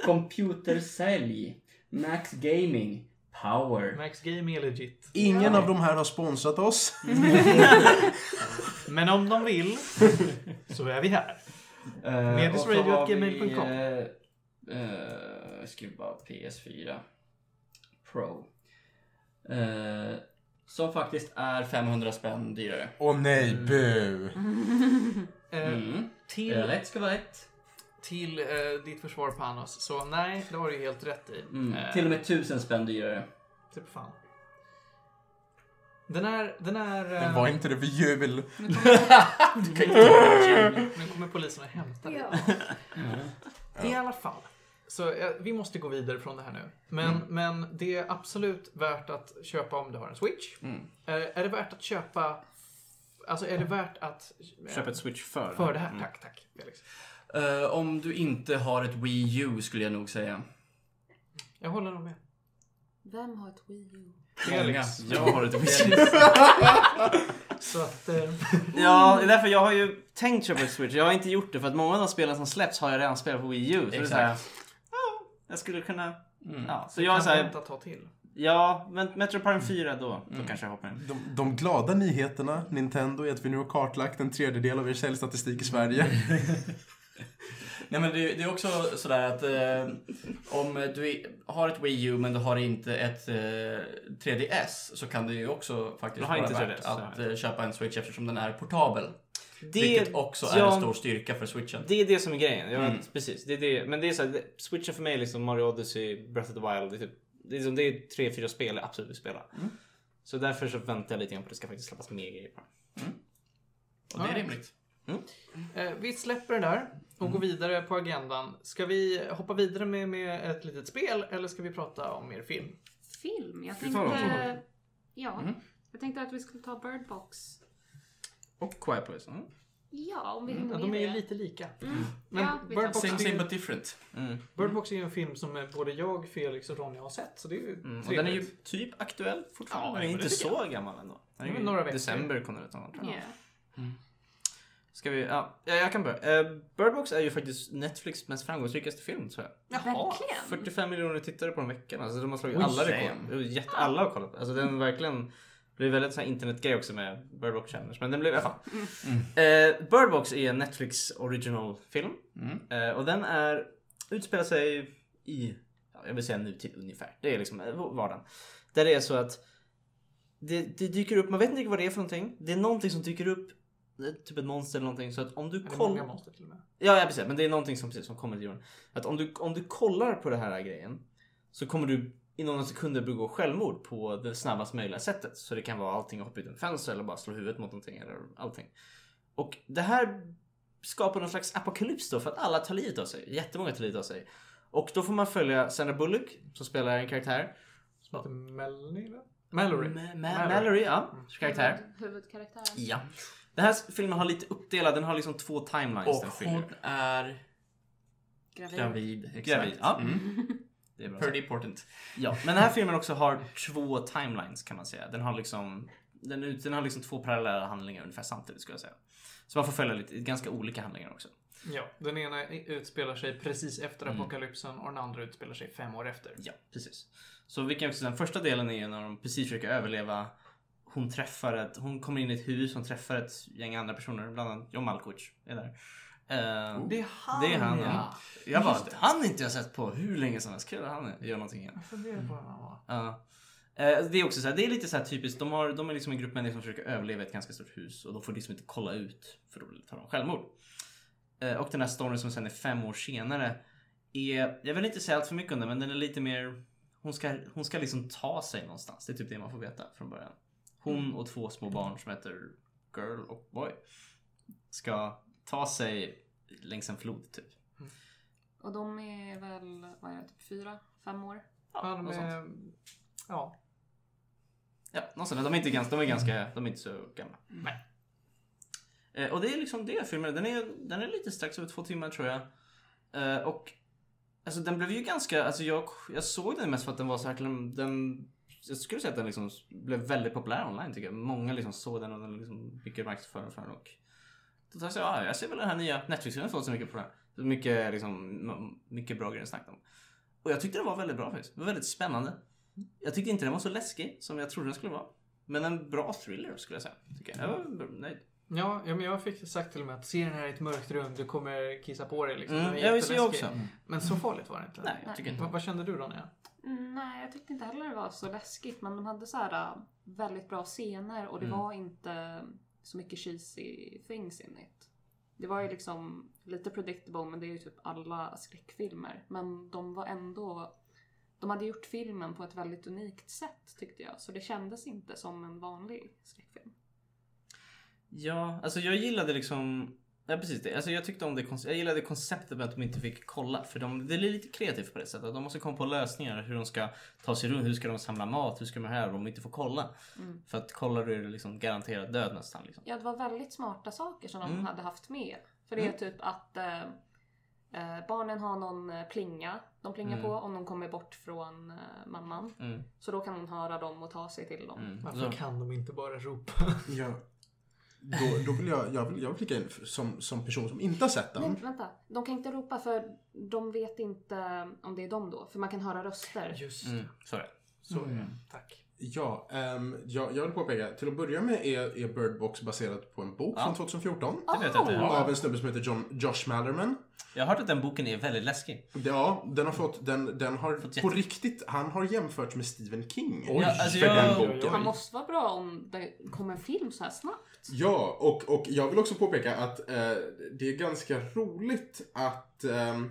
Computersälj, Max Gaming, Power. Max Game är legit. Ingen av de här har sponsrat oss. Men om de vill så är vi här. Uh, Medisradio@gmail.com. Uh, jag skriver bara PS4 Pro. Eh, som faktiskt är 500 spänn dyrare. Åh nej, bu. Eh, Mm. till Rätt ska vara rätt. till eh, ditt försvar Panos, så nej, det har du ju helt rätt i. Mm. Eh, Till och med 1000 spänn dyrare. Typ fan. Den är, den är... eh, Men var inte det för jul? Nu kommer polisen och hämtar dig. I alla fall. Så eh, vi måste gå vidare från det här nu. Men, men det är absolut värt att köpa om du har en Switch. Mm. Eh, är det värt att köpa... Alltså är det värt att... eh, Köp ett Switch för. För det här. Mm. Tack, tack. Felix. Eh, om du inte har ett Wii U skulle jag nog säga. Jag håller nog med. Vem har ett Wii U? Felix. Jag har ett Wii Så att... Eh, Ja, det är därför jag har ju tänkt köpa ett Switch. Jag har inte gjort det för att många av de spelen som släpps har jag redan spelat på Wii U. Så det är så här, Exakt. ja, jag skulle kunna... Mm. Ja, så så jag är kan så här, ta till. ja, men Metro Prime 4 då, då Mm. kanske jag hoppar in. De, de glada nyheterna, Nintendo, är att vi nu har kartlagt en tredjedel av er säljstatistik i Sverige. Nej men det, det är också sådär att eh, om du har ett Wii U men du har inte ett eh, 3DS så kan det ju också faktiskt vara inte värt 3DS, att eh, köpa en Switch eftersom den är portabel. Det, vilket också är ja, en stor styrka för Switchen. Det är det som är grejen. Jag, Mm. Precis. Det är det. Men det är så här, Switchen för mig är liksom Mario Odyssey, Breath of the Wild. Det är, typ, det är, som, det är tre, fyra spel jag absolut vill spela. Mm. Så därför så väntar jag lite grann på att det ska faktiskt släppas mer grejer på den. Och det är rimligt. Eh, vi släpper det där och går vidare på agendan. Ska vi hoppa vidare med, med ett litet spel eller ska vi prata om mer film? Film? Jag tänkte... Ja. Mm. Jag tänkte att vi skulle ta Bird Box. Och Quiet Place. Mm. Ja, om vi Ja, hinner de är ju lite lika. Mm. Men ja, Bird Box- Same är same but different. Mm. Bird Box är ju en film som både jag, Felix och Ronja har sett. Så det är ju Mm. Och den är ju typ aktuell fortfarande. Ja, men men inte så gammal ändå. Den är Ja, ju några veckor. December kom den ut. någon, tror jag. Ja. Ska vi, ja, ja, jag kan börja. Uh, Bird Box är ju faktiskt Netflix mest framgångsrikaste film tror jag. Verkligen. 45 miljoner tittare på en vecka. Alltså de har slagit Oj, alla rekord. Jätte, alla har kollat. Alltså den verkligen det blev väldigt sån här internetgrej också med Bird Box Challenge. Men den blev i alla fall. Eh, Bird Box är en Netflix original film. Mm. Eh, och den är utspelar sig i, ja, jag vill säga nutid ungefär. Det är liksom vardagen. Där det är så att det, det dyker upp, man vet inte vad det är för någonting. Det är någonting som dyker upp, typ ett monster eller någonting. Så att om du kollar... monster till och med. Ja, ja precis. Men det är någonting som, precis, som kommer till jorden. Att om du, om du kollar på den här grejen så kommer du i några sekunder begå självmord på det snabbast möjliga sättet. Så det kan vara allting att hoppa ut en fönster eller bara slå huvudet mot någonting eller allting. Och det här skapar någon slags apokalyps då för att alla tar livet av sig. Jättemånga tar livet av sig. Och då får man följa Sandra Bullock som spelar en karaktär. Som heter Melanie eller? Mallory. Ma- Ma- Mallory, ja. Karaktär. Huvud, huvudkaraktären. Ja. Den här filmen har lite uppdelad, den har liksom två timelines den Och följer. hon är Gravid. gravid. Exakt. Gravid, ja. Mm. Det är bra. Pretty important. Ja, men den här filmen också har två timelines kan man säga. Den har liksom, den, ut- den har liksom två parallella handlingar ungefär samtidigt skulle jag säga. Så man får följa lite, ganska olika handlingar också. Ja, den ena utspelar sig precis efter Mm. apokalypsen och den andra utspelar sig fem år efter. Ja, precis. Så vi kan också säga, den första delen är när de precis försöker överleva. Hon träffar ett, hon kommer in i ett hus, hon träffar ett gäng andra personer, bland annat John Malkovich är där. Eh, Det är han, det är han, ja. Jag bara, Just det. han inte jag sett på hur länge som helst. Kul att han gör någonting igen. Jag funderar på vem han var. Ja. Eh, Det är också så här, det är lite så här typiskt. De, har, de är liksom en grupp människor som försöker överleva ett ganska stort hus och de får liksom inte kolla ut för då tar de självmord. Eh, Och den här storyn som sen är fem år senare är, jag vill inte säga allt för mycket om den, men den är lite mer, hon ska, hon ska liksom ta sig någonstans. Det är typ det man får veta från början. Hon och två små barn som heter Girl och Boy ska ta sig längs en flod typ. Och de är väl, vad är det, typ fyra, fem år? Ja, de är... Ja. Ja, någonstans. De är inte ganska, de är ganska, de är inte så gamla. Nej. Eh, och det är liksom det filmen. Den är, den är lite strax över två timmar tror jag. Eh, och alltså den blev ju ganska, alltså jag, jag såg den mest för att den var så här, den, jag skulle säga att den liksom blev väldigt populär online tycker jag. Många liksom såg den och den liksom mycket marknadsföring för den och då tänkte jag, ja, jag ser väl den här nya Netflix-filmen fått så mycket på den. Så mycket, liksom, mycket bra grejer att snacka om. Och jag tyckte den var väldigt bra faktiskt. Det var väldigt spännande. Jag tyckte inte den var så läskig som jag trodde den skulle vara. Men en bra thriller skulle jag säga. Tycker jag. jag var nöjd. Ja, men jag fick sagt till och med att se den här i ett mörkt rum, du kommer kissa på dig liksom. Mm, Den jag visste jag också. Men så farligt var det inte. Nej, jag tycker inte. Vad, vad kände du Ronja? Mm, Nej, jag tyckte inte heller det var så läskigt. Men de hade så här äh, väldigt bra scener och det Mm. var inte så mycket cheesy things in it. Det var ju liksom lite predictable, men det är ju typ alla skräckfilmer. Men de var ändå... De hade gjort filmen på ett väldigt unikt sätt tyckte jag. Så det kändes inte som en vanlig skräckfilm. Ja, alltså jag gillade liksom Ja precis det. Alltså jag tyckte om det Jag gillade konceptet med att de inte fick kolla. För de, det är lite kreativt på det sättet. De måste komma på lösningar. Hur de ska ta sig runt. Hur ska de samla mat? Hur ska de här om de inte får kolla? Mm. För att kollar du är det liksom garanterat död nästan. Liksom. Ja, det var väldigt smarta saker som de Mm. hade haft med. För det är typ att eh, Eh, barnen har någon eh, plinga de plingar Mm. på om de kommer bort från eh, mamman. Mm. Så då kan hon höra dem och ta sig till dem. Mm. Varför Så- kan de inte bara ropa? Ja. Då, då vill jag, jag vill, jag vill flika in som, som person som inte har sett den. Nej, vänta. De kan inte ropa för de vet inte om det är dem då. För man kan höra röster. Just Mm. Så är det. Så är det. Tack. Ja, ehm, jag, jag vill påpeka, till att börja med är, är Bird Box baserat på en bok Ja. från 2014. Det vet jag inte. Av en snubbe som heter John, Josh Malerman. Jag har hört att den boken är väldigt läskig. Ja, den har fått, den, den har Fått på jätte- riktigt, han har jämfört med Stephen King. Ja, alltså för jag- den oj, boken. oj. Han måste vara bra om det kommer en film så här snabbt. Ja, och, och jag vill också påpeka att eh, det är ganska roligt att ehm,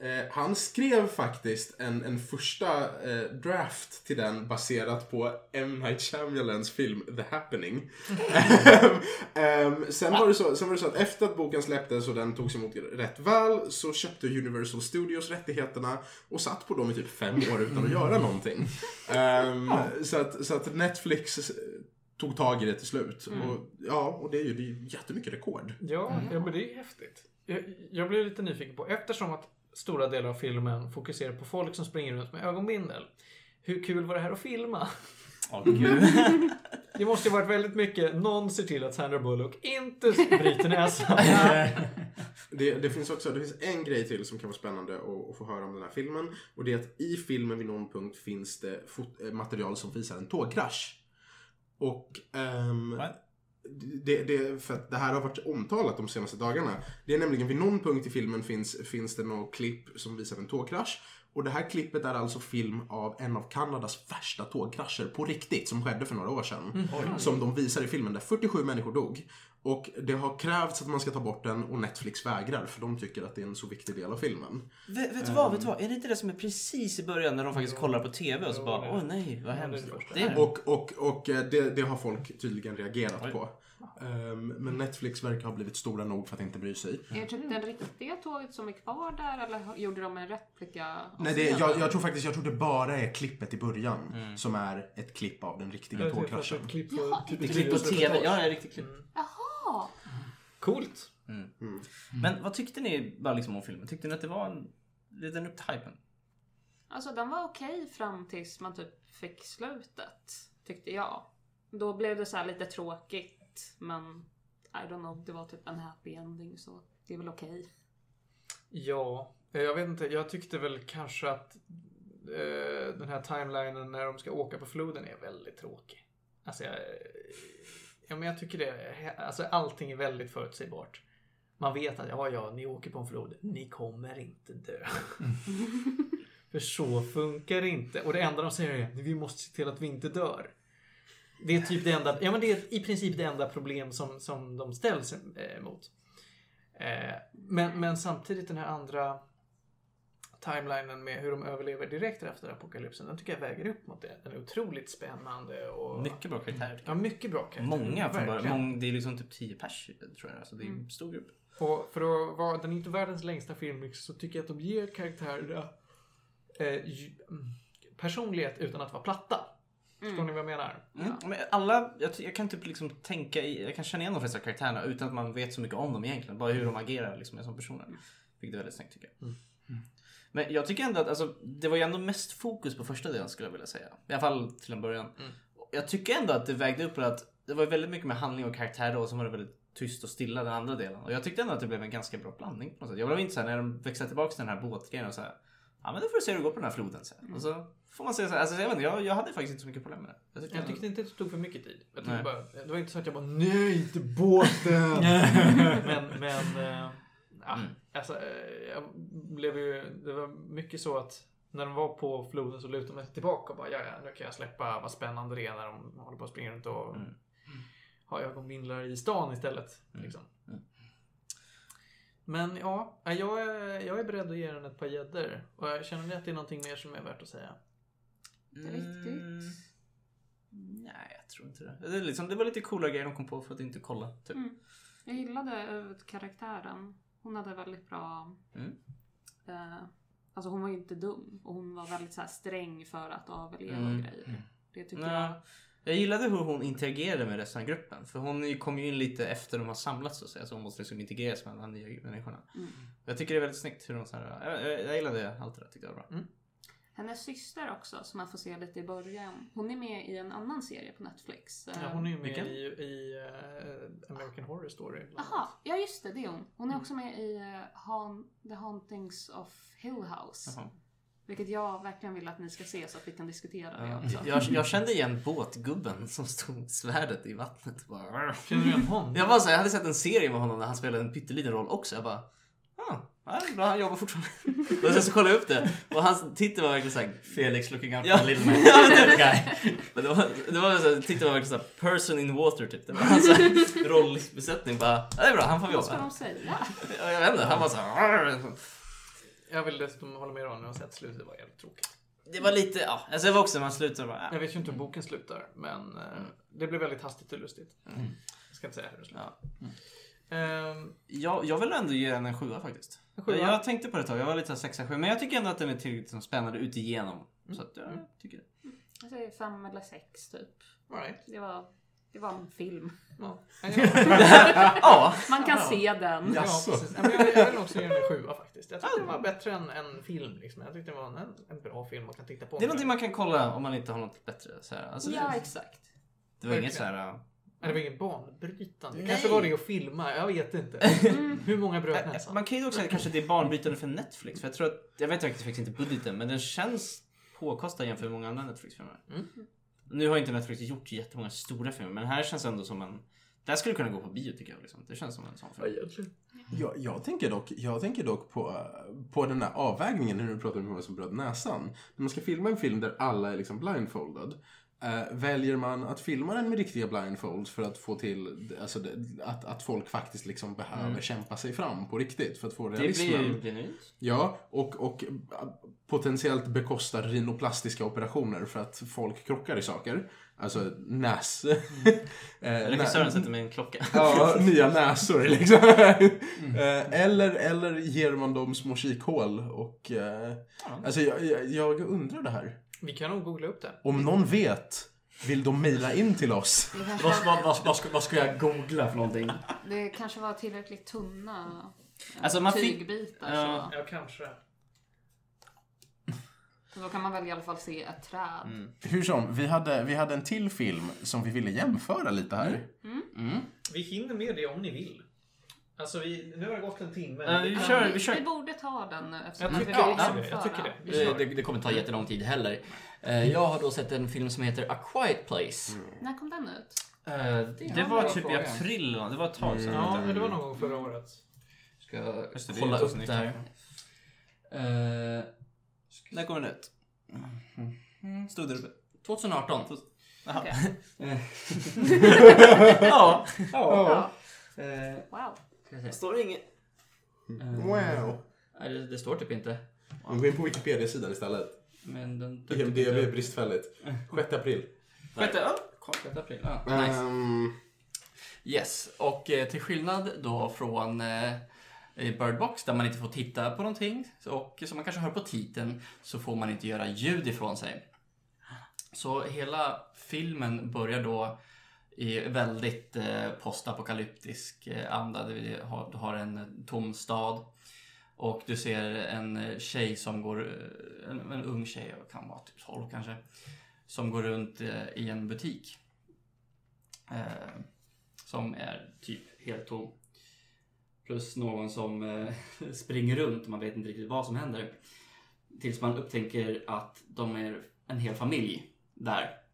eh, han skrev faktiskt en, en första eh, draft till den baserat på M. Night Shyamalans film The Happening. Ehm, sen, var det så, sen var det så att efter att boken släpptes och den togs emot rätt väl så köpte Universal Studios rättigheterna och satt på dem i typ fem år utan att göra någonting. Ehm, så, att, så att Netflix tog tag i det till slut. Och, ja, och det är ju det är jättemycket rekord. Ja, ja, men det är häftigt. Jag, jag blev lite nyfiken på, eftersom att stora delar av filmen fokuserar på folk som springer runt med ögonbindel. Hur kul var det här att filma? Åh gud. Det måste ju varit väldigt mycket, någon ser till att Sandra Bullock inte bryter näsan. Det, det finns också det finns en grej till som kan vara spännande att, att få höra om den här filmen. Och det är att i filmen vid någon punkt finns det eh, material som visar en tågkrasch. Och ehm, What? Det, det, för att det här har varit omtalat de senaste dagarna. Det är nämligen vid någon punkt i filmen finns, finns det något klipp som visar en tågkrasch. Och det här klippet är alltså film av en av Kanadas värsta tågkrascher på riktigt som skedde för några år sedan. Som de visar i filmen där 47 människor dog. Och det har krävts att man ska ta bort den och Netflix vägrar för de tycker att det är en så viktig del av filmen. Vet, vet du vad, vet du vad? Är det inte det som är precis i början när de faktiskt kollar på TV och så bara åh nej, vad hemskt. det är det. Och, och, och eh, det, det har folk tydligen reagerat Oj. på. Ehm, men Netflix verkar ha blivit stora nog för att inte bry sig. Är det typ det riktiga tåget som är kvar där eller gjorde de en replika? Nej, det, jag, jag tror faktiskt jag tror det bara är klippet i början som är ett klipp av den riktiga tågkraschen. ett klipp typ Det är klipp på nyhetsreportage. TV. Ja, det är riktigt klipp. Mm. Coolt. Men vad tyckte ni bara liksom om filmen? Tyckte ni att det var en upp till hypen? Alltså den var okej fram tills man typ fick slutet. Tyckte jag. Då blev det så här lite tråkigt. Men I don't know, det var typ en happy ending så det är väl okej. Ja, eh, jag vet inte. Jag tyckte väl kanske att eh, den här timelinen när de ska åka på floden är väldigt tråkig. Alltså jag, ja, men jag tycker det. Alltså allting är väldigt förutsägbart. Man vet att ja, ja, ni åker på en flod. Ni kommer inte dö. För så funkar det inte. Och det enda de säger är vi måste se till att vi inte dör. Det är typ det enda, ja men det är i princip det enda problem som, som de ställs eh, mot. Eh, men, men samtidigt den här andra timelinen med hur de överlever direkt efter apokalypsen, den tycker jag väger upp mot det. Den är otroligt spännande och... Mycket bra karaktärer. Ja, mycket bra karaktär. jag. Många från början. Det är liksom typ 10 pers tror jag. Alltså det är en stor grupp. Och för att vara, den är inte världens längsta film så tycker jag att de ger karaktärerna eh, mm, personlighet utan att vara platta. Förstår ni vad jag menar? Mm. Men alla, jag, jag kan typ liksom tänka i, jag kan känna igen de flesta karaktärerna utan att man vet så mycket om dem egentligen. Bara hur de agerar liksom som personer. Vilket är väldigt snyggt tycker jag. Men jag tycker ändå att alltså, det var ju ändå mest fokus på första delen skulle jag vilja säga. I alla fall till en början. Jag tycker ändå att det vägde upp för att det var väldigt mycket med handling och karaktär och så var det väldigt tyst och stilla den andra delen. Och jag tyckte ändå att det blev en ganska bra blandning på något sätt. Jag blev inte såhär när de växlade tillbaka till den här båtgrejen och såhär. Ja men då får du se hur det går på den här floden sen. Och så får man se så här. Alltså, jag, vet inte, jag, jag hade faktiskt inte så mycket problem med det. Jag tyckte Jag tyckte inte att det tog för mycket tid. Jag tyckte bara, det var inte så att jag bara nej, inte båten. men, men, eh, ja, Mm. alltså, eh, jag blev ju, det var mycket så att när de var på floden så lutade de sig tillbaka och bara, ja, ja, nu kan jag släppa vad spännande det är när de håller på att springa runt och Mm. ha ögonbindlar i stan istället. Liksom. Mm. Men ja, jag är, jag är beredd att ge den ett par gäddor. Och jag känner ni att det är någonting mer som är värt att säga? Inte riktigt. Mm. Nej, jag tror inte det. Det, är liksom, det var lite coola grejer de kom på för att inte kolla. Typ. Mm. Jag gillade eh, karaktären. Hon hade väldigt bra... Mm. Eh, alltså hon var ju inte dum. Och hon var väldigt så här sträng för att överleva Mm. grejer. Det tyckte Nej. jag... Jag gillade hur hon interagerade med resten av gruppen. För hon kom ju in lite efter de har samlats så att säga. Så hon måste liksom integreras med de nya människorna. Mm. Jag tycker det är väldigt snyggt hur de så här, jag, jag, jag gillade allt det där, tyckte jag var bra. Hennes syster också, som man får se lite i början. Hon är med i en annan serie på Netflix. Ja, hon är ju med Vilken? i, i eh, American Horror Story. Jaha, ja just det, det är hon. Hon är också med i uh, The Hauntings of Hill House. Jaha. Vilket jag verkligen vill att ni ska se så att vi kan diskutera det också. jag, jag kände igen båtgubben som stod svärdet i vattnet. Bara, Känner du igen honom? jag, var så, jag hade sett en serie med honom där han spelade en pytteliten roll också. Jag bara, ja, bra, han jobbar fortfarande. och sen så kollade jag upp det och hans titel var verkligen såhär, Felix looking out for Ja. a little man. Ja, men det- guy. men det var, det var så här, titeln var verkligen såhär, person in water typ. Det var hans rollbesättning. Bara, ja, det är bra, han får vi Vad ska jobba. de säga? Ja, Jag vet inte, han var såhär, Jag vill dessutom hålla med Ronny och säga att slutet var jävligt tråkigt. det var lite, ja, alltså det var också, man slutade bara, Jag ja. vet ju inte hur boken slutar, men eh, det blev väldigt hastigt och lustigt. Mm. Jag ska inte säga hur det slutar. Ja. Ehm, Jag, jag vill ändå ge den en sjua faktiskt. En sjua? Jag tänkte på det ett tag, jag var lite såhär sexa, sju, men jag tycker ändå att den är tillräckligt som spännande ut igenom. Så att, ja, jag tycker det. Jag säger fem eller sex typ. right. Det var, det var en film. Ja. Man kan Ja. se den. ja. Ja, men jag, jag vill också ge den en sjua faktiskt. Jag tyckte det var bättre än en film. Liksom. Jag tyckte det var en, en bra film man kan titta på. det är någonting man kan kolla om man inte har något bättre. Så här. Alltså, Ja, det, exakt. det var inget verkligen. såhär... Nej, Det var inget banbrytande. Nej. Kanske var det att filma, jag vet inte. Hur många bröt näsan? man kan ju också säga att kanske det är banbrytande för Netflix. För jag tror att, jag vet faktiskt inte budgeten, men den känns påkostad jämfört med många andra Netflix-filmer. Mm. Nu har inte Netflix gjort jättemånga stora filmer, men här känns ändå som en... Det här skulle kunna gå på bio tycker jag. Liksom. Det känns som en sån film. Jag, jag, tänker dock, jag tänker dock på, på den där avvägningen när du pratar om hur många som bröt näsan. När man ska filma en film där alla är liksom blindfolded. Eh, väljer man att filma den med riktiga blindfolds för att få till alltså, att, att folk faktiskt liksom behöver kämpa sig fram på riktigt för att få Mm. Det realismen. blir ju. Ja, och, och äh, potentiellt bekostar rhinoplastiska operationer för att folk krockar i saker. Alltså näs... Eh, Regissören sätter med en klocka. Ja, nya näsor liksom. Eh, eller, eller ger man dem små kikhål och... eh, Alltså jag, jag, jag undrar det här. Vi kan nog googla upp det. Om någon vet, vill de mejla in till oss? Vad, vad, vad, vad, ska, vad ska jag googla för någonting? det kanske var tillräckligt tunna eh, Alltså, man tygbitar. Ja. Ja, kanske. så då kan man väl i alla fall se ett träd. Mm. Hur som, vi hade, vi hade en till film som vi ville jämföra lite här. Mm. Vi hinner med det om ni vill. Alltså, vi, nu har det gått en timme. Ja, vi Ja, kör- vi, vi kör. vi borde ta den eh, eftersom Jag vi tycker vill också det. Jag tycker det. Vi Det, det, det kommer ta jättelång tid heller. Eh, Jag har då sett en film som heter A Quiet Place. När kom den ut? Eh, Det var bra typ i april, det var ett tag sedan. Ja, men det var någon gång förra året. Ska Just det, det är kolla upp 2019. det här. Eh, När kom den ut? Stod det uppe? 2018. Jaha. Okej. Eh, Ja. Ja. eh, Wow. Se. Står det inget? Eh, Wow. Nej, det, det står typ inte. Gå in på Wikipedia-sidan istället. Men den dök IMDB inte är upp. bristfälligt. 6 april. Sjätte? Ja. 6 april. Ja, nice. Ehm, Yes, och eh, till skillnad då från eh, Bird Box där man inte får titta på någonting och som man kanske hör på titeln så får man inte göra ljud ifrån sig. Så hela filmen börjar då i väldigt eh, postapokalyptisk eh, anda. Du har, har en tom stad och du ser en eh, tjej som går, eh, en, en ung tjej, kan vara typ 12 kanske, som går runt eh, i en butik. Eh, som är typ helt tom. Plus någon som eh, springer runt och man vet inte riktigt vad som händer. Tills man upptäcker att de är en hel familj där.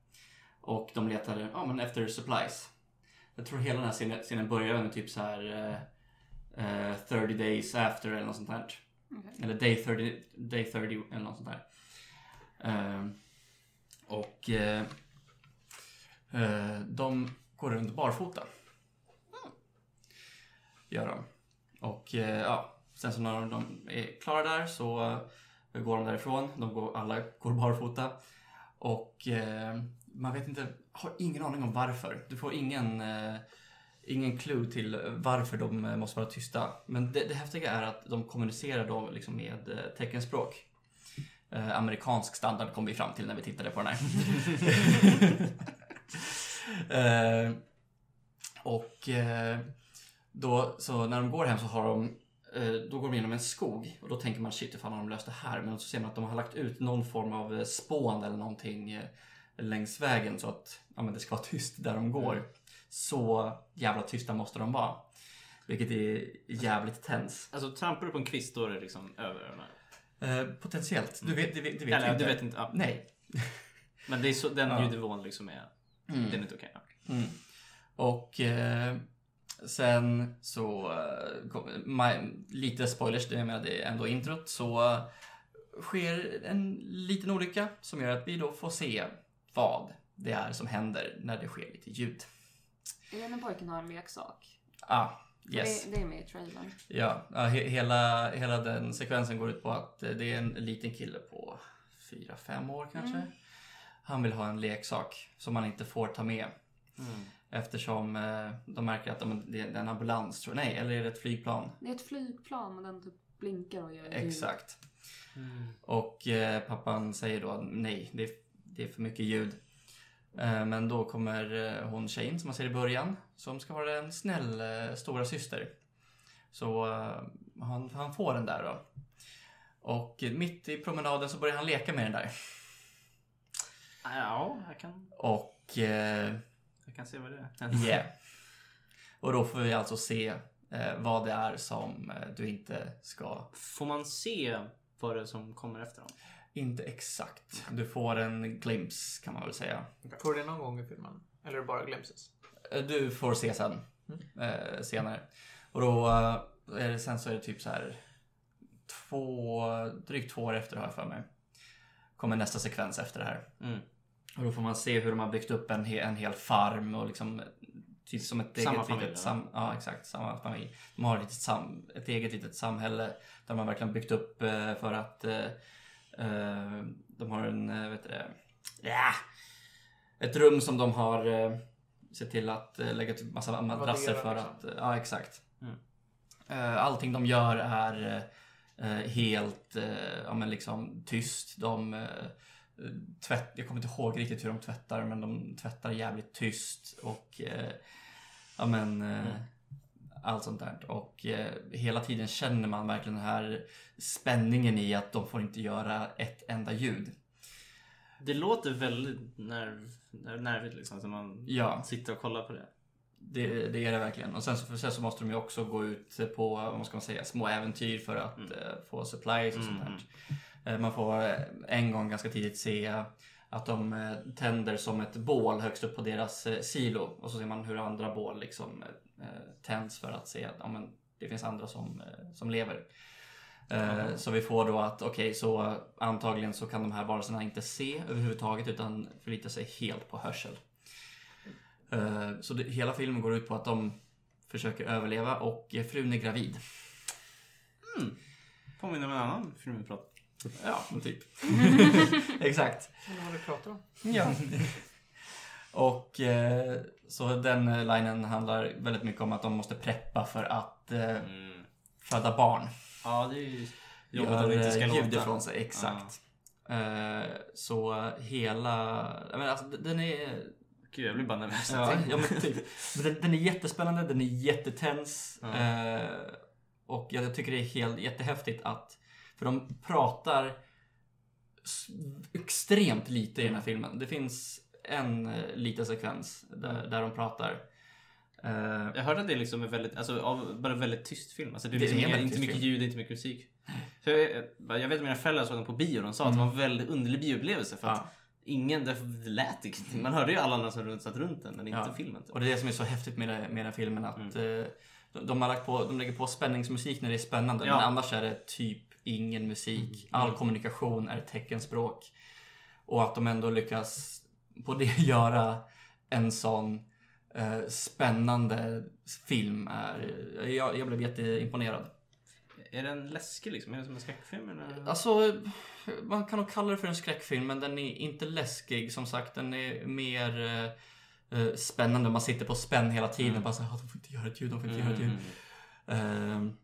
Och de letar ja, men efter supplies. Jag tror hela den här scenen, scenen börjar med typ så här eh, eh, 30 days after eller något sånt där. Okej. Eller day 30, day 30 eller något sånt där. Eh, och eh, eh, de går runt barfota. Gör de. Och eh, ja, sen så när de är klara där så eh, går de därifrån. De går, alla går barfota. Och eh, man vet inte, har ingen aning om varför. Du får ingen, eh, ingen clue till varför de eh, måste vara tysta. Men det, det häftiga är att de kommunicerar då liksom med eh, teckenspråk. Eh, amerikansk standard kom vi fram till när vi tittade på den här. Eh, och eh, då, så när de går hem så har de eh, då går de genom en skog och då tänker man shit ifall har de löst det här. Men så ser man att de har lagt ut någon form av eh, spån eller någonting eh, längs vägen så att ja, men det ska vara tyst där de går. Så jävla tysta måste de vara. Vilket är jävligt tens. Alltså trampar du på en kvist då är det liksom över. Eh, potentiellt. Du vet, du vet, du vet Eller, inte. du vet inte. Ja. Nej. Men det är så, den Ja. ljudnivån liksom är... Mm. Den är inte okej. ja. Mm. Och eh, sen så, eh, kom, my, lite spoilers, det, jag menar, det är ändå introt, så eh, sker en liten olycka som gör att vi då får se vad det är som händer när det sker lite ljud. Är det när pojken har en leksak? Ah, yes. Det, det är med i trailern. Ja, ja he, hela, hela den sekvensen går ut på att eh, det är en liten kille på 4-5 år kanske. Mm. Han vill ha en leksak som man inte får ta med. Mm. Eftersom eh, de märker att de, det är en ambulans, tror jag. Nej, eller är det ett flygplan? Det är ett flygplan och den typ blinkar och gör ljud. Exakt. Och eh, pappan säger då nej, det är, det är för mycket ljud. Eh, men då kommer eh, hon tjejen som man ser i början, som ska vara en snäll eh, stora syster. Så han, han får den där då. Och mitt i promenaden så börjar han leka med den där. Ja, jag kan, Och eh, jag kan se vad det är. yeah. Och då får vi alltså se eh, vad det är som eh, du inte ska Får man se vad det är som kommer efter dem? Inte exakt. Du får en glimpse kan man väl säga. Får du det någon gång i filmen? Eller bara glimpses? Eh, Du får se sen. Eh, senare. Och då eh, är det, sen så är det typ så här två, drygt två år efter har jag för mig. Kommer nästa sekvens efter det här. Mm. Och då får man se hur de har byggt upp en, he, en hel farm och liksom typ som ett Samma eget familj, litet sam, Ja, exakt. Samma familj. De har ett, sam, ett eget litet samhälle där man verkligen byggt upp eh, för att de har en, eh, vet du det, ja, ett rum som de har eh, sett till att eh, lägga typ massa madrasser för liksom. att, eh, ja exakt. Mm. Eh, allting de gör är eh, helt eh, ja, men liksom tyst. De eh, tvätt, jag kommer inte ihåg riktigt hur de tvättar men de tvättar jävligt tyst och eh, ja men eh, allt sånt där. Och eh, hela tiden känner man verkligen den här spänningen i att de får inte göra ett enda ljud. Det låter väldigt nerv, nerv, nervigt liksom. Så man Ja. sitter och kollar på det. Det, det är det verkligen. Och sen så, sen så måste de ju också gå ut på, vad ska man säga, små äventyr för att eh, få supplies och sånt Mm. där. Eh, man får eh, en gång ganska tidigt se att de tänder som ett bål högst upp på deras silo. Och så ser man hur andra bål liksom tänds för att se att ja, men, det finns andra som, eh, som lever. Eh, Så vi får då att okej, så antagligen så kan de här varelserna inte se överhuvudtaget utan förlitar sig helt på hörsel. Eh, Så det, hela filmen går ut på att de försöker överleva och eh, frun är gravid. Påminner om en annan film vi pratade Ja, men typ. Exakt. Vad du pratar om? Ja. och eh, så den eh, linen handlar väldigt mycket om att de måste preppa för att eh, mm. föda barn. Ja, det är ju jobbigt att det inte ska eh, ljud låta. ifrån sig, exakt. Eh, så hela, menar, alltså, den är Gud, jag blir bara nervös. Ja, ja men typ. Men den, den är jättespännande, den är jättetens. Ja. Eh, och jag tycker det är helt jättehäftigt att, för de pratar extremt lite i den här filmen. Det finns en eh, liten sekvens där, där de pratar. Eh, Jag hörde att det liksom är väldigt, alltså, av, bara väldigt tyst film. Alltså, det är Det liksom är inte mycket film. ljud, inte mycket musik. För jag, jag vet att mina föräldrar såg den på bio och de sa att det var en väldigt underlig bioupplevelse. För att Ja. ingen, det lät ingenting. Man hörde ju alla andra som runt, satt runt den, men inte Ja. filmen. Typ. Och det är det som är så häftigt med, det- med den filmen att eh, de, de, har lagt på, de lägger på spänningsmusik när det är spännande Ja. men annars är det typ ingen musik. All kommunikation är teckenspråk. Och att de ändå lyckas på det göra en sån eh, spännande film är... Jag, jag blev jätteimponerad. Är den läskig liksom? Är det som en skräckfilm? Eller? Alltså, man kan nog kalla det för en skräckfilm men den är inte läskig som sagt. Den är mer eh, eh, spännande. Man sitter på spänn hela tiden. Mm. Bara så här, "Ah, de får inte göra ett ljud, de får inte Mm, göra ett ljud. mm, Ehm,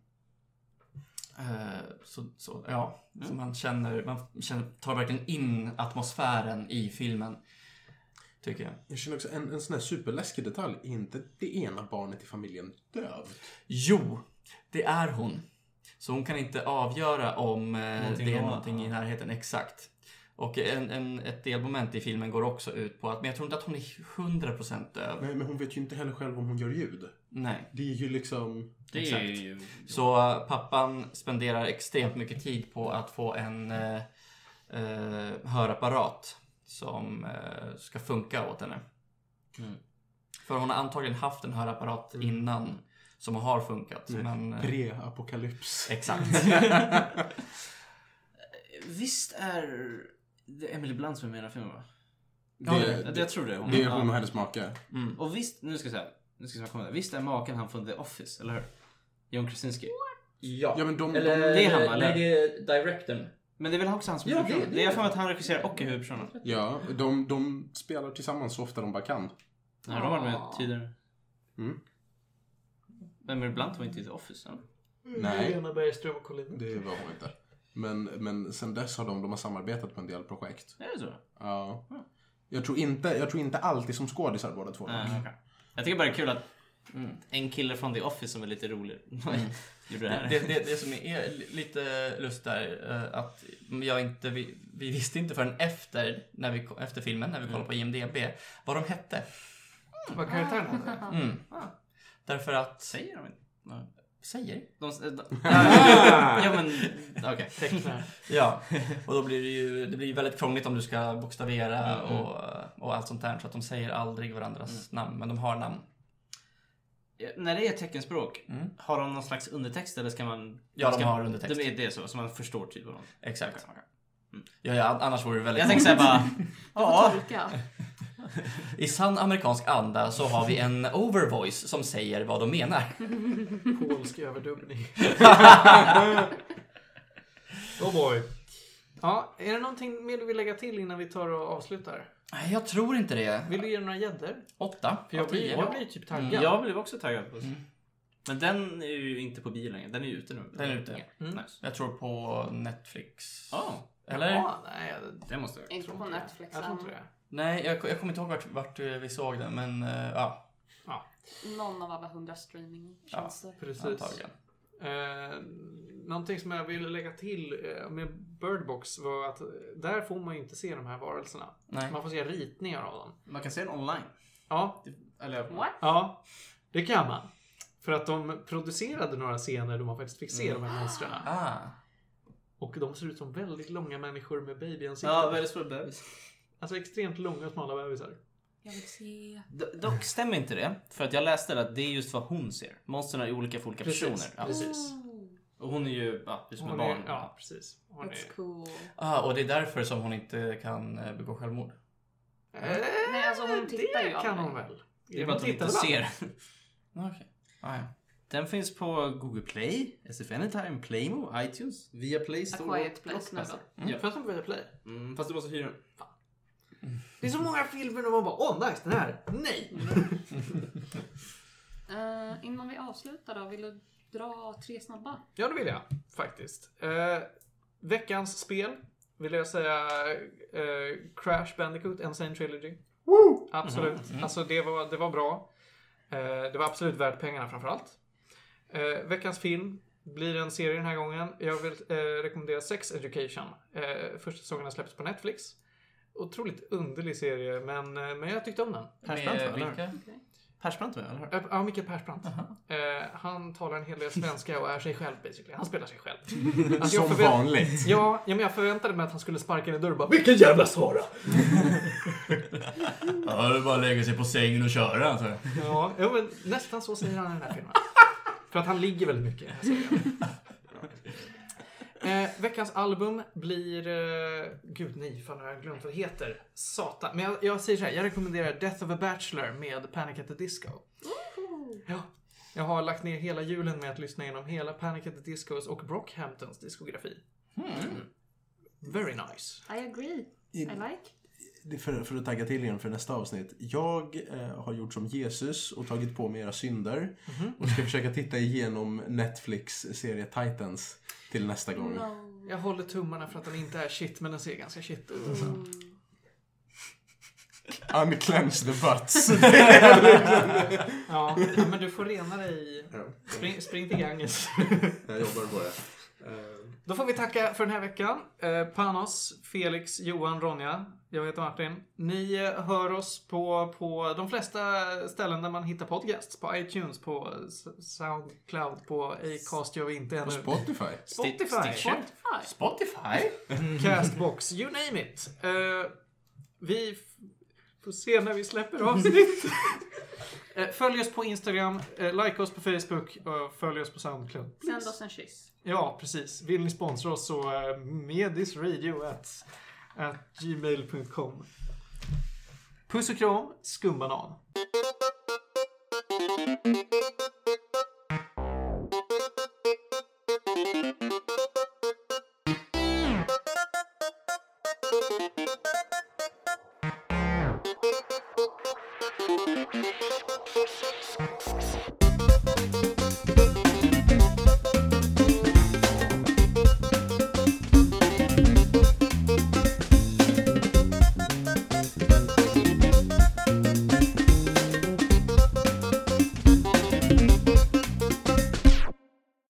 eh, så, så, ja, så Mm. man känner, man känner, tar verkligen in atmosfären i filmen. Tycker jag. Jag känner också en, en sån här superläskig detalj. Är inte det ena barnet i familjen dövt? Jo, det är hon. Så hon kan inte avgöra om eh, Någonting det är då, någonting i närheten. Exakt. Och en, en, ett delmoment i filmen går också ut på att, men jag tror inte att hon är 100% döv. Nej, men hon vet ju inte heller själv om hon gör ljud. Nej. Det är ju liksom... Det är Exakt. ju... Så eh, pappan spenderar extremt mycket tid på att få en eh, eh, hörapparat som eh, ska funka åt henne. Mm. För hon har antagligen haft en hörapparat innan som har funkat. Men, eh, Pre-apokalyps. exakt. Visst är det Emily Blunt som är med i den här filmen va? Ja, det, Det, jag tror det är hon. det är hon och hennes make. Mm. Och visst, nu ska jag säga, nu ska jag komma där. Visst är maken han från The Office, eller hur? John Krasinski. Ja. Ja, men de... Eller, de Det är han, va, Nej, eller? det är directorn. Men det är väl också han som Ja, är det- huvudpersonen? det- Det är jag för att han regisserar och är huvudpersonen. ja, de, de spelar tillsammans så ofta de bara kan. Ja, de har varit med Ah. tidigare. Mm. Men Emily Blunt var inte i The Office, eller? Nej. Lena Bergström och Colin. Det var hon inte. Men, men sen dess har de, de har samarbetat på en del projekt. Är det så? Ja. Jag tror inte, jag tror inte alltid som skådisar båda två. Nej, okej. Jag tycker bara det är kul att en kille från The Office som är lite rolig gjorde det här. Det, det, det som är lite lust där, eh, att jag inte, vi, vi visste inte förrän efter, när vi, efter filmen, när vi kollade på IMDB, vad de hette. Vad karaktären hette? Mm. Därför att... Säger de inte? Säger? De, de, ja men, okej. Tecknar. Ja, och då blir det ju det blir ju väldigt krångligt om du ska bokstavera Mm. och, och allt sånt där. Så att de säger aldrig varandras namn, men de har namn. Ja, När det är teckenspråk, Mm. har de någon slags undertext eller ska man... Ja, de ska, har undertext. Det är det så, så man förstår typ vad de... Exakt. Okej, Ja, ja, annars vore det väldigt Jag tänker såhär bara... Ja, tolka. I sann amerikansk anda så har vi en overvoice som säger vad de menar. Polsk överdubbning. oh boy. Ja, är det någonting mer du vill lägga till innan vi tar och avslutar? Nej, jag tror inte det. Vill du ge några gäddor? Åtta För jag av blir, tio. jag blir typ taggad. Mm, jag blev också taggad på Men den är ju inte på bio längre, den är ju ute nu. Den är ute. Mm. Nice. Jag tror på Netflix. Ja, Eller? Ja, nej, det måste jag. Inte på. Netflix Jag tror inte det. Nej, jag, jag kommer inte ihåg vart, vart eh, vi såg den, men eh, ja, Någon av alla hundra streamingtjänster. Precis. antagligen. Eh, någonting som jag ville lägga till eh, med Birdbox var att där får man ju inte se de här varelserna. Nej. Man får se ritningar av dem. Man kan se den online. Ja, Eller... What? ja det kan man. För att de producerade några scener där man faktiskt fick se de här monstren. Ah. Och de ser ut som väldigt långa människor med babyansikten. Ja, väldigt stor bebis. Alltså extremt långa och smala bebisar. Jag vill se. D- Dock stämmer inte det. För att jag läste att det är just vad hon ser. Monstren är olika för olika Precis, personer. Ja. precis. Och hon är ju, ja, just med Hon barn. är, ja, precis. Hon är, That's cool. ah, och det är därför som hon inte kan eh, begå självmord. Eh, Nej, alltså hon tittar det ju kan aldrig. hon väl? Det är bara att hon inte ser. Okej. Ah, ja. Den finns på Google Play, SF Anytime, Playmo, iTunes, via Play A Store Quiet Place nu då. Ja. Fast de på Viaplay. Mm, fast du måste hyra den. Det är så många filmer och man bara åh nice den här. Nej! Eh, innan vi avslutar då, vill du dra tre snabba? Ja det vill jag faktiskt. Eh, veckans spel vill jag säga eh, Crash Bandicoot Insane Trilogy. Absolut. Alltså det var, det var bra. Eh, det var absolut värt pengarna framförallt. Eh, veckans film blir en serie den här gången. Jag vill eh, rekommendera Sex Education. Eh, första säsongen har släppts på Netflix. Otroligt underlig serie, men, eh, men jag tyckte om den. Persbrandt Med va, eller? vilka? Persbrandt va, eller hur? Eh, Ja, Mikael Persbrandt. Eh, han talar en hel del svenska och är sig själv basically. Han spelar sig själv. Alltså, jag Som förvänt- vanligt. Ja, ja, men jag förväntade mig att han skulle sparka in i dörren och bara Vilken jävla Sara! Ja, det är bara att lägga sig på sängen och köra alltså. Ja, ja, men nästan så säger han i den här filmen. För att han ligger väldigt mycket i den här serien. Eh, veckans album blir... Eh, gud nej, fan har jag glömt vad det heter. Satan. Men jag, jag säger så här, jag rekommenderar Death of a Bachelor med Panic at the Disco. Ja. Jag har lagt ner hela julen med att lyssna igenom hela Panic at the Discos och Brockhamptons diskografi. Very nice. I agree. I like. För, för att tagga till igen för nästa avsnitt. Jag eh, har gjort som Jesus och tagit på mig era synder. Och ska försöka titta igenom Netflix serie Titans till nästa gång. No. Jag håller tummarna för att den inte är shit, men den ser ganska shit ut. Alltså. Mm. Unclench the butts. Ja, men du får rena dig. Spring, spring till Ganges. Jag jobbar på det. Då får vi tacka för den här veckan. Eh, Panos, Felix, Johan, Ronja. Jag heter Martin. Ni hör oss på, på de flesta ställen där man hittar podcasts. På iTunes, på Soundcloud, på Acast gör vi inte ännu. På Spotify. Spotify. Spotify. Spotify? Castbox, you name it. Eh, vi får se när vi släpper avsnitt. Eh, Följ oss på Instagram, eh, like oss på Facebook och följ oss på Soundcloud. Sänd oss en kyss. Ja, precis. Vill ni sponsra oss så uh, medisradio at, gmail.com. Puss och kram, skumbanan.